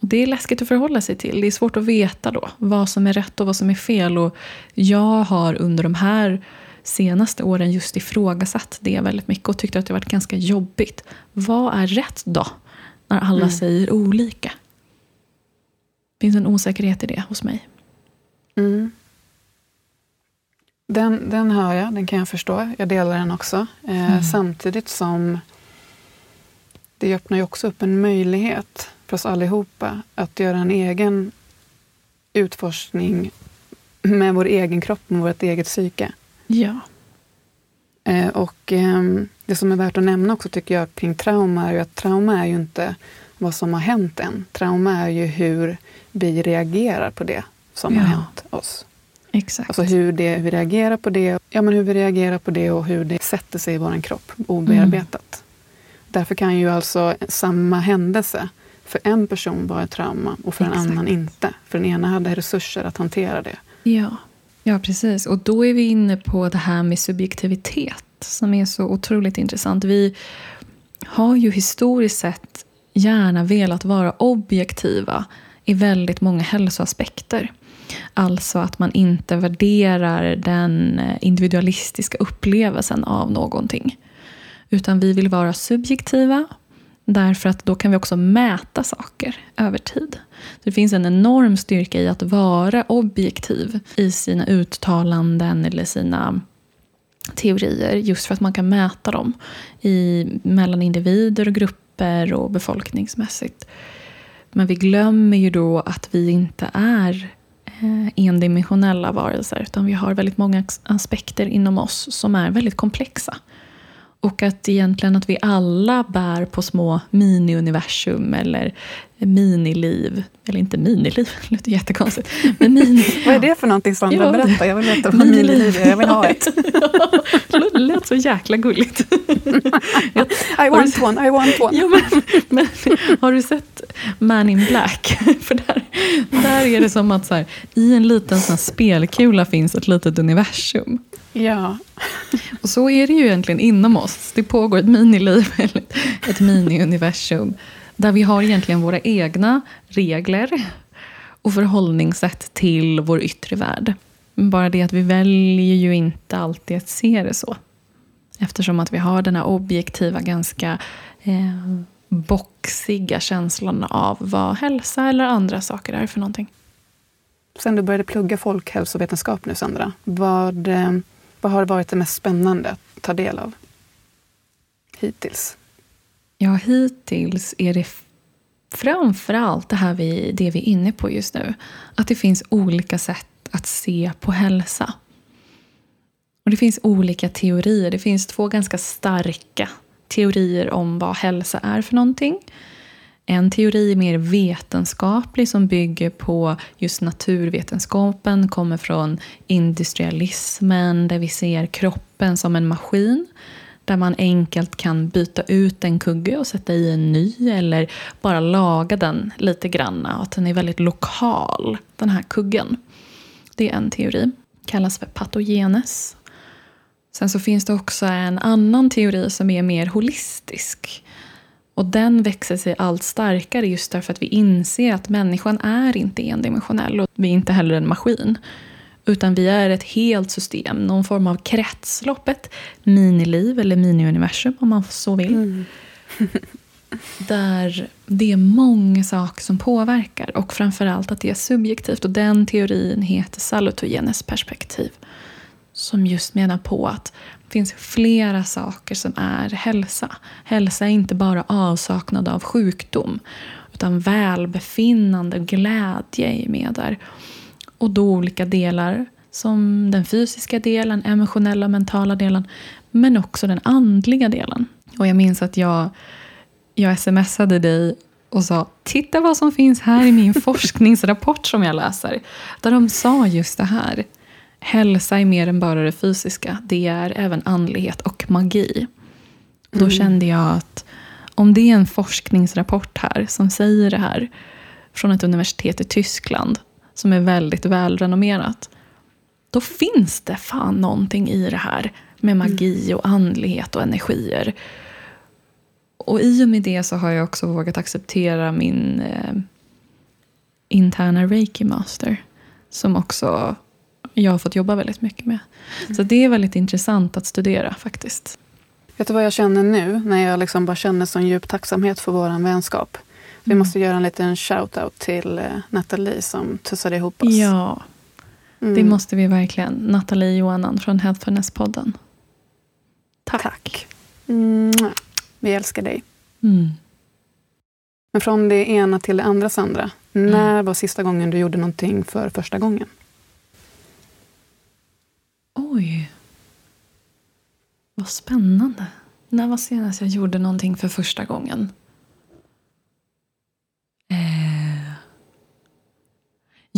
Och det är läskigt att förhålla sig till. Det är svårt att veta då vad som är rätt och vad som är fel. Och jag har under de här senaste åren just ifrågasatt det väldigt mycket och tyckte att det varit ganska jobbigt. Vad är rätt då? När alla mm. säger olika. Det finns en osäkerhet i det hos mig. Mm. Den, den hör jag, den kan jag förstå. Jag delar den också. Eh, mm. Samtidigt som det öppnar ju också upp en möjlighet för oss allihopa att göra en egen utforskning med vår egen kropp, med vårt eget psyke. Ja. Eh, och eh, det som är värt att nämna också tycker jag kring trauma är ju att trauma är ju inte vad som har hänt än. Trauma är ju hur vi reagerar på det som ja. har hänt oss. Exakt. Alltså hur det, vi reagerar på det, ja, men hur vi reagerar på det och hur det sätter sig i vår kropp obearbetat. Mm. Därför kan ju alltså samma händelse för en person vara ett trauma och för Exakt. en annan inte. För den ena hade resurser att hantera det. Ja. ja, precis. Och då är vi inne på det här med subjektivitet som är så otroligt intressant. Vi har ju historiskt sett gärna velat vara objektiva i väldigt många hälsoaspekter. Alltså att man inte värderar den eh, individualistiska upplevelsen av någonting. Utan vi vill vara subjektiva därför att då kan vi också mäta saker över tid. Det finns en enorm styrka i att vara objektiv i sina uttalanden eller sina teorier just för att man kan mäta dem i, mellan individer och grupper och befolkningsmässigt. Men vi glömmer ju då att vi inte är Eh, endimensionella varelser utan vi har väldigt många aspekter inom oss som är väldigt komplexa. Och att egentligen att vi alla bär på små miniuniversum eller miniliv. Eller inte miniliv, det låter jättekonstigt. Men mini, vad är det för någonting Sandra? Ja, Berätta, jag vill veta vad miniliv är. Jag vill ha ett. det lät så jäkla gulligt. I want one, I want one. Ja, men, men, har du sett Man in Black? För där, där är det som att så här, i en liten sån spelkula finns ett litet universum. Ja. Och så är det ju egentligen inom oss. Det pågår ett miniliv, ett mini-universum. Där vi har egentligen våra egna regler och förhållningssätt till vår yttre värld. Bara det att vi väljer ju inte alltid att se det så. Eftersom att vi har den här objektiva, ganska eh, boxiga känslan av vad hälsa eller andra saker är för någonting. Sen du började plugga folkhälsovetenskap nu, Sandra, vad, eh, vad har varit det mest spännande att ta del av hittills? Ja, hittills är det framför allt det här vi, det vi är inne på just nu. Att det finns olika sätt att se på hälsa. Och Det finns olika teorier. Det finns två ganska starka teorier om vad hälsa är för någonting. En teori är mer vetenskaplig som bygger på just naturvetenskapen, kommer från industrialismen där vi ser kroppen som en maskin där man enkelt kan byta ut en kugge och sätta i en ny eller bara laga den lite grann. Att den är väldigt lokal, den här kuggen. Det är en teori. Kallas för patogenes. Sen så finns det också en annan teori som är mer holistisk. Och den växer sig allt starkare just därför att vi inser att människan är inte endimensionell och vi är inte heller en maskin. Utan vi är ett helt system, någon form av kretslopp, ett miniliv eller miniuniversum om man så vill. Mm. där det är många saker som påverkar och framförallt att det är subjektivt. Och den teorin heter salutogenes perspektiv. Som just menar på att det finns flera saker som är hälsa. Hälsa är inte bara avsaknad av sjukdom utan välbefinnande och glädje är med där. Och då olika delar som den fysiska delen, emotionella och mentala delen men också den andliga delen. Och jag minns att jag, jag smsade dig och sa titta vad som finns här i min forskningsrapport som jag läser. Där de sa just det här. Hälsa är mer än bara det fysiska. Det är även andlighet och magi. Då mm. kände jag att om det är en forskningsrapport här som säger det här från ett universitet i Tyskland som är väldigt välrenommerat. Då finns det fan någonting i det här med magi och andlighet och energier. Och i och med det så har jag också vågat acceptera min eh, interna reiki master. Som också jag har fått jobba väldigt mycket med. Mm. Så det är väldigt intressant att studera faktiskt. Vet du vad jag känner nu när jag liksom bara känner sån djup tacksamhet för vår vänskap? Vi måste göra en liten shout-out till eh, Nathalie som tussade ihop oss. Ja, mm. det måste vi verkligen. Nathalie Johanan från Healthfulness-podden. Tack. Tack. Mm. Vi älskar dig. Mm. Men från det ena till det andra, Sandra. Mm. När var sista gången du gjorde någonting för första gången? Oj. Vad spännande. När var senast jag gjorde någonting för första gången?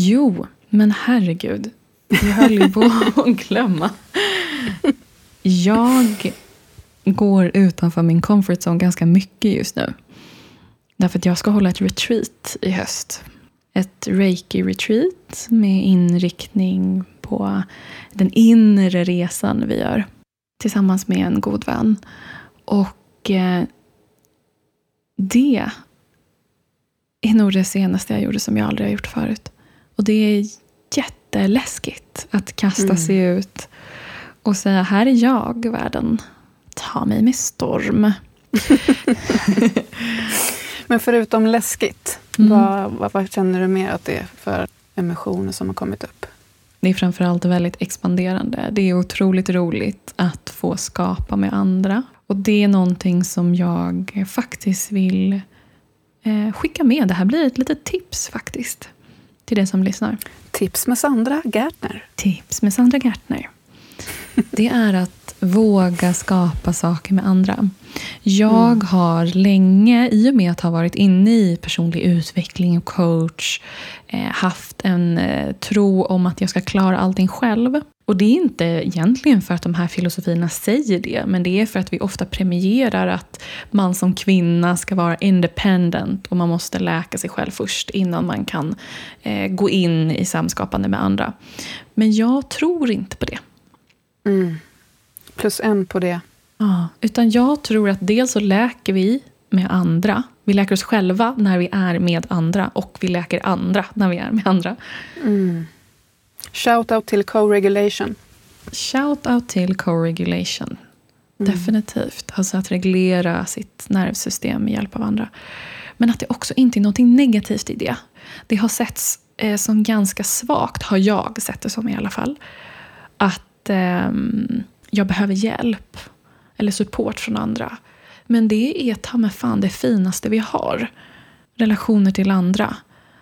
Jo, men herregud. Jag höll ju på att glömma. Jag går utanför min comfort zone ganska mycket just nu. Därför att jag ska hålla ett retreat i höst. Ett reiki-retreat med inriktning på den inre resan vi gör tillsammans med en god vän. Och eh, det är nog det senaste jag gjorde som jag aldrig har gjort förut. Och det är jätteläskigt att kasta mm. sig ut och säga här är jag, världen. Ta mig med storm. Men förutom läskigt, mm. vad, vad, vad, känner du mer att det är för emotioner som har kommit upp? Det är framförallt väldigt expanderande. Det är otroligt roligt att få skapa med andra. Och det är någonting som jag faktiskt vill eh, skicka med. Det här blir ett litet tips faktiskt till dig som lyssnar. Tips med Sandra Gärtner. Tips med Sandra Gärtner. Det är att våga skapa saker med andra. Jag mm. har länge, i och med att ha varit inne i personlig utveckling och coach, eh, haft en eh, tro om att jag ska klara allting själv. Och det är inte egentligen för att de här filosofierna säger det, men det är för att vi ofta premierar att man som kvinna ska vara independent och man måste läka sig själv först innan man kan eh, gå in i samskapande med andra. Men jag tror inte på det. Mm. Plus en på det. Ja, utan jag tror att dels så läker vi med andra. Vi läker oss själva när vi är med andra och vi läker andra när vi är med andra. Mm. Shout out till co-regulation. Shout out till co-regulation. Mm. Definitivt. Alltså att reglera sitt nervsystem med hjälp av andra. Men att det också inte är något negativt i det. Det har setts eh, som ganska svagt, har jag sett det som i alla fall. Att eh, jag behöver hjälp eller support från andra. Men det är ta med fan det finaste vi har. Relationer till andra.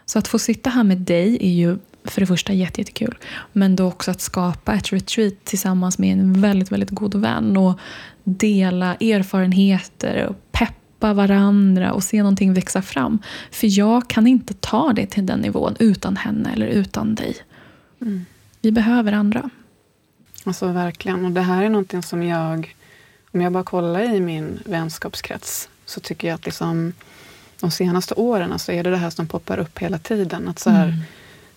Så att få sitta här med dig är ju för det första jättekul. Men då också att skapa ett retreat tillsammans med en väldigt, väldigt god vän och dela erfarenheter och peppa varandra och se någonting växa fram. För jag kan inte ta det till den nivån utan henne eller utan dig. Mm. Vi behöver andra. Alltså verkligen. Och det här är någonting som jag Om jag bara kollar i min vänskapskrets så tycker jag att liksom, de senaste åren så är det det här som poppar upp hela tiden. Att så här, mm.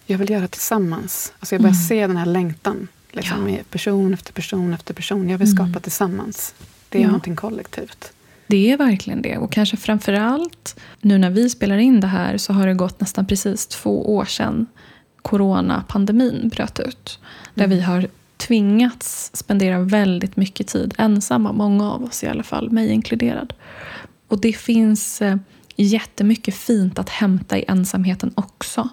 Jag vill göra tillsammans. Alltså jag börjar mm. se den här längtan. Liksom, ja. person efter person efter person. Jag vill skapa mm. tillsammans. Det är ja. någonting kollektivt. Det är verkligen det. Och kanske framför allt nu när vi spelar in det här så har det gått nästan precis två år sedan coronapandemin bröt ut. Där mm. vi har tvingats spendera väldigt mycket tid ensamma, många av oss i alla fall, mig inkluderad. Och det finns eh, jättemycket fint att hämta i ensamheten också.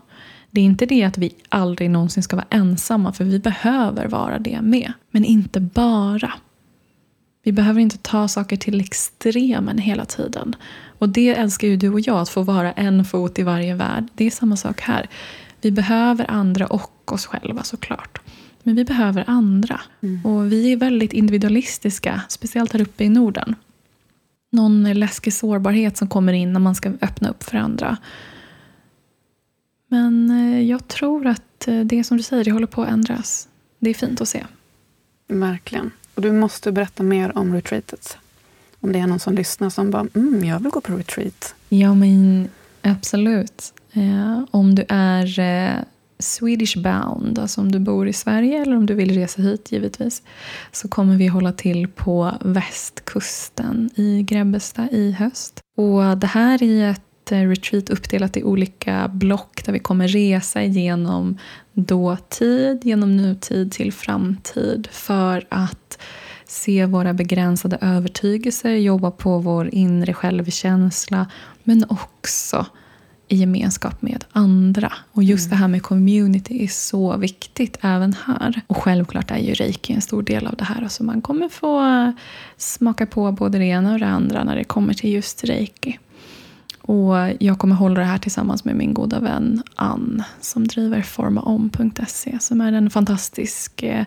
Det är inte det att vi aldrig någonsin ska vara ensamma, för vi behöver vara det med. Men inte bara. Vi behöver inte ta saker till extremen hela tiden. Och det älskar ju du och jag, att få vara en fot i varje värld. Det är samma sak här. Vi behöver andra och oss själva såklart. Men vi behöver andra. Mm. Och vi är väldigt individualistiska, speciellt här uppe i Norden. Någon läskig sårbarhet som kommer in när man ska öppna upp för andra. Men eh, jag tror att eh, det som du säger, det håller på att ändras. Det är fint att se. Verkligen. Och du måste berätta mer om retreatet. Om det är någon som lyssnar som bara, mm, jag vill gå på retreat. Ja, men absolut. Eh, om du är eh, Swedish bound, alltså om du bor i Sverige eller om du vill resa hit givetvis, så kommer vi hålla till på västkusten i Grebbestad i höst. Och det här är ett eh, retreat uppdelat i olika block där vi kommer resa igenom dåtid, genom nutid till framtid för att se våra begränsade övertygelser, jobba på vår inre självkänsla men också i gemenskap med andra. Och just mm. det här med community är så viktigt även här. Och självklart är ju reiki en stor del av det här. Alltså man kommer få smaka på både det ena och det andra när det kommer till just reiki. Och jag kommer hålla det här tillsammans med min goda vän Ann som driver formaom.se som är en fantastisk eh,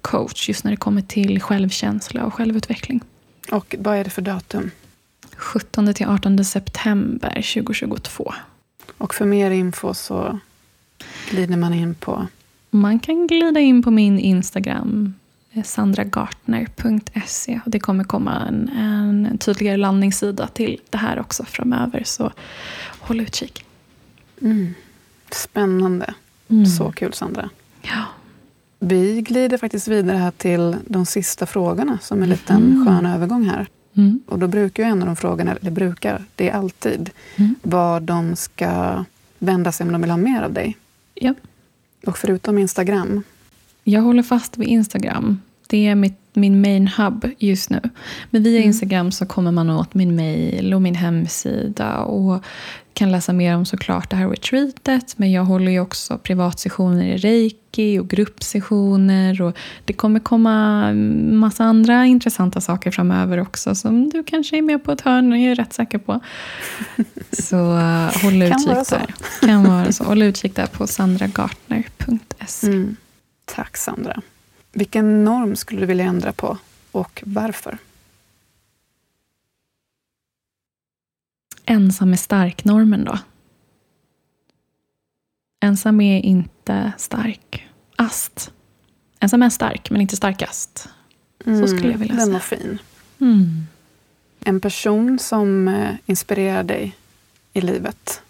coach just när det kommer till självkänsla och självutveckling. Och vad är det för datum? 17 till 18 september 2022. Och för mer info så glider man in på? Man kan glida in på min Instagram, sandragartner.se. Det kommer komma en, en tydligare landningssida till det här också framöver. Så håll utkik. Mm. Spännande. Mm. Så kul, Sandra. Ja. Vi glider faktiskt vidare här till de sista frågorna som en liten mm. skön övergång här. Mm. Och då brukar ju en av de frågorna, det brukar, det är alltid, mm. vad de ska vända sig om de vill ha mer av dig. Ja. Och förutom Instagram? Jag håller fast vid Instagram. Det är mitt, min main hub just nu. Men via mm. Instagram så kommer man åt min mail och min hemsida. Och kan läsa mer om såklart det här retreatet. Men jag håller ju också privatsessioner i reiki och gruppsessioner. Och det kommer komma massa andra intressanta saker framöver också. Som du kanske är med på ett hörn och jag är rätt säker på. Så uh, håll utkik kan där. Kan vara så. Håll utkik där på sandragartner.se. Mm. Tack Sandra. Vilken norm skulle du vilja ändra på och varför? ensam är stark-normen då? Ensam är inte stark. Ast. Ensam är stark, men inte starkast. Mm, Så skulle jag vilja den säga. Den var fin. Mm. En person som eh, inspirerar dig i livet.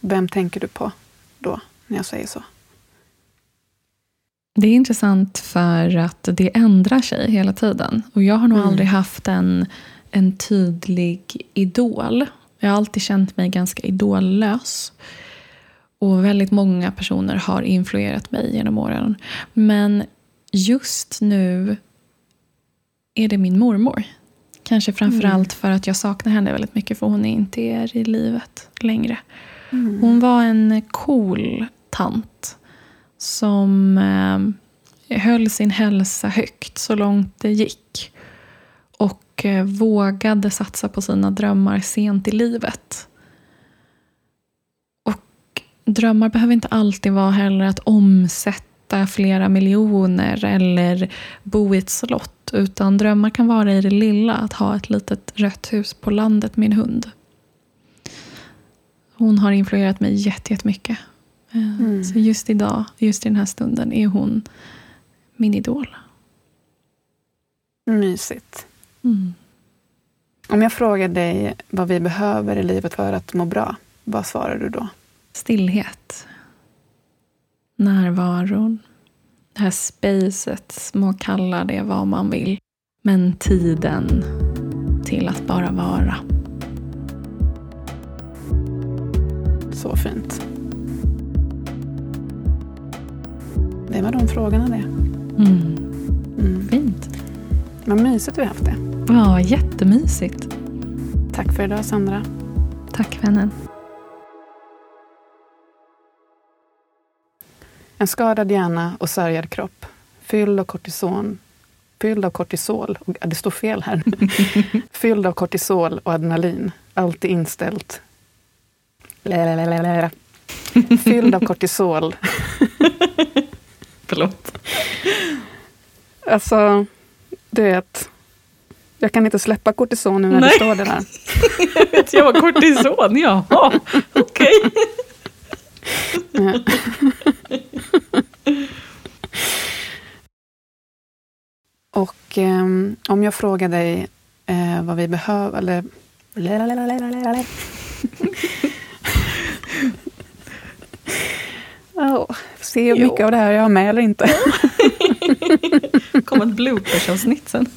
Vem tänker du på då, när jag säger så? Det är intressant för att det ändrar sig hela tiden. Och jag har nog mm. aldrig haft en en tydlig idol. Jag har alltid känt mig ganska idollös. Och väldigt många personer har influerat mig genom åren. Men just nu är det min mormor. Kanske framför mm. allt för att jag saknar henne väldigt mycket för hon är inte är i livet längre. Mm. Hon var en cool tant som eh, höll sin hälsa högt så långt det gick. Eh, vågade satsa på sina drömmar sent i livet. Och drömmar behöver inte alltid vara heller att omsätta flera miljoner eller bo i ett slott. Utan drömmar kan vara i det lilla, att ha ett litet rött hus på landet med en hund. Hon har influerat mig jättemycket mm. Så just idag, just i den här stunden, är hon min idol. Mysigt. Mm. Om jag frågar dig vad vi behöver i livet för att må bra, vad svarar du då? Stillhet. Närvaron. Det här spacet, må kalla det vad man vill. Men tiden till att bara vara. Så fint. Det var de frågorna det. Mm. Mm. Fint. Vad mysigt vi haft det. Ja, jättemysigt. Tack för idag Sandra. Tack vännen. En skadad hjärna och sargad kropp. Fylld av kortison. Fylld av kortisol. Och, det står fel här. Fylld av kortisol och adrenalin. Alltid inställt. Lalalala. Fylld av kortisol. Förlåt. Alltså, du vet. Jag kan inte släppa kortison nu när Nej. det står det där. Vet jag var kortison? Jaha, okej. Ja. Och ehm, om jag frågar dig eh, vad vi behöver, eller... Oh, se hur mycket Jo. av det här jag har med eller inte. kom ett bloopersavsnitt sen.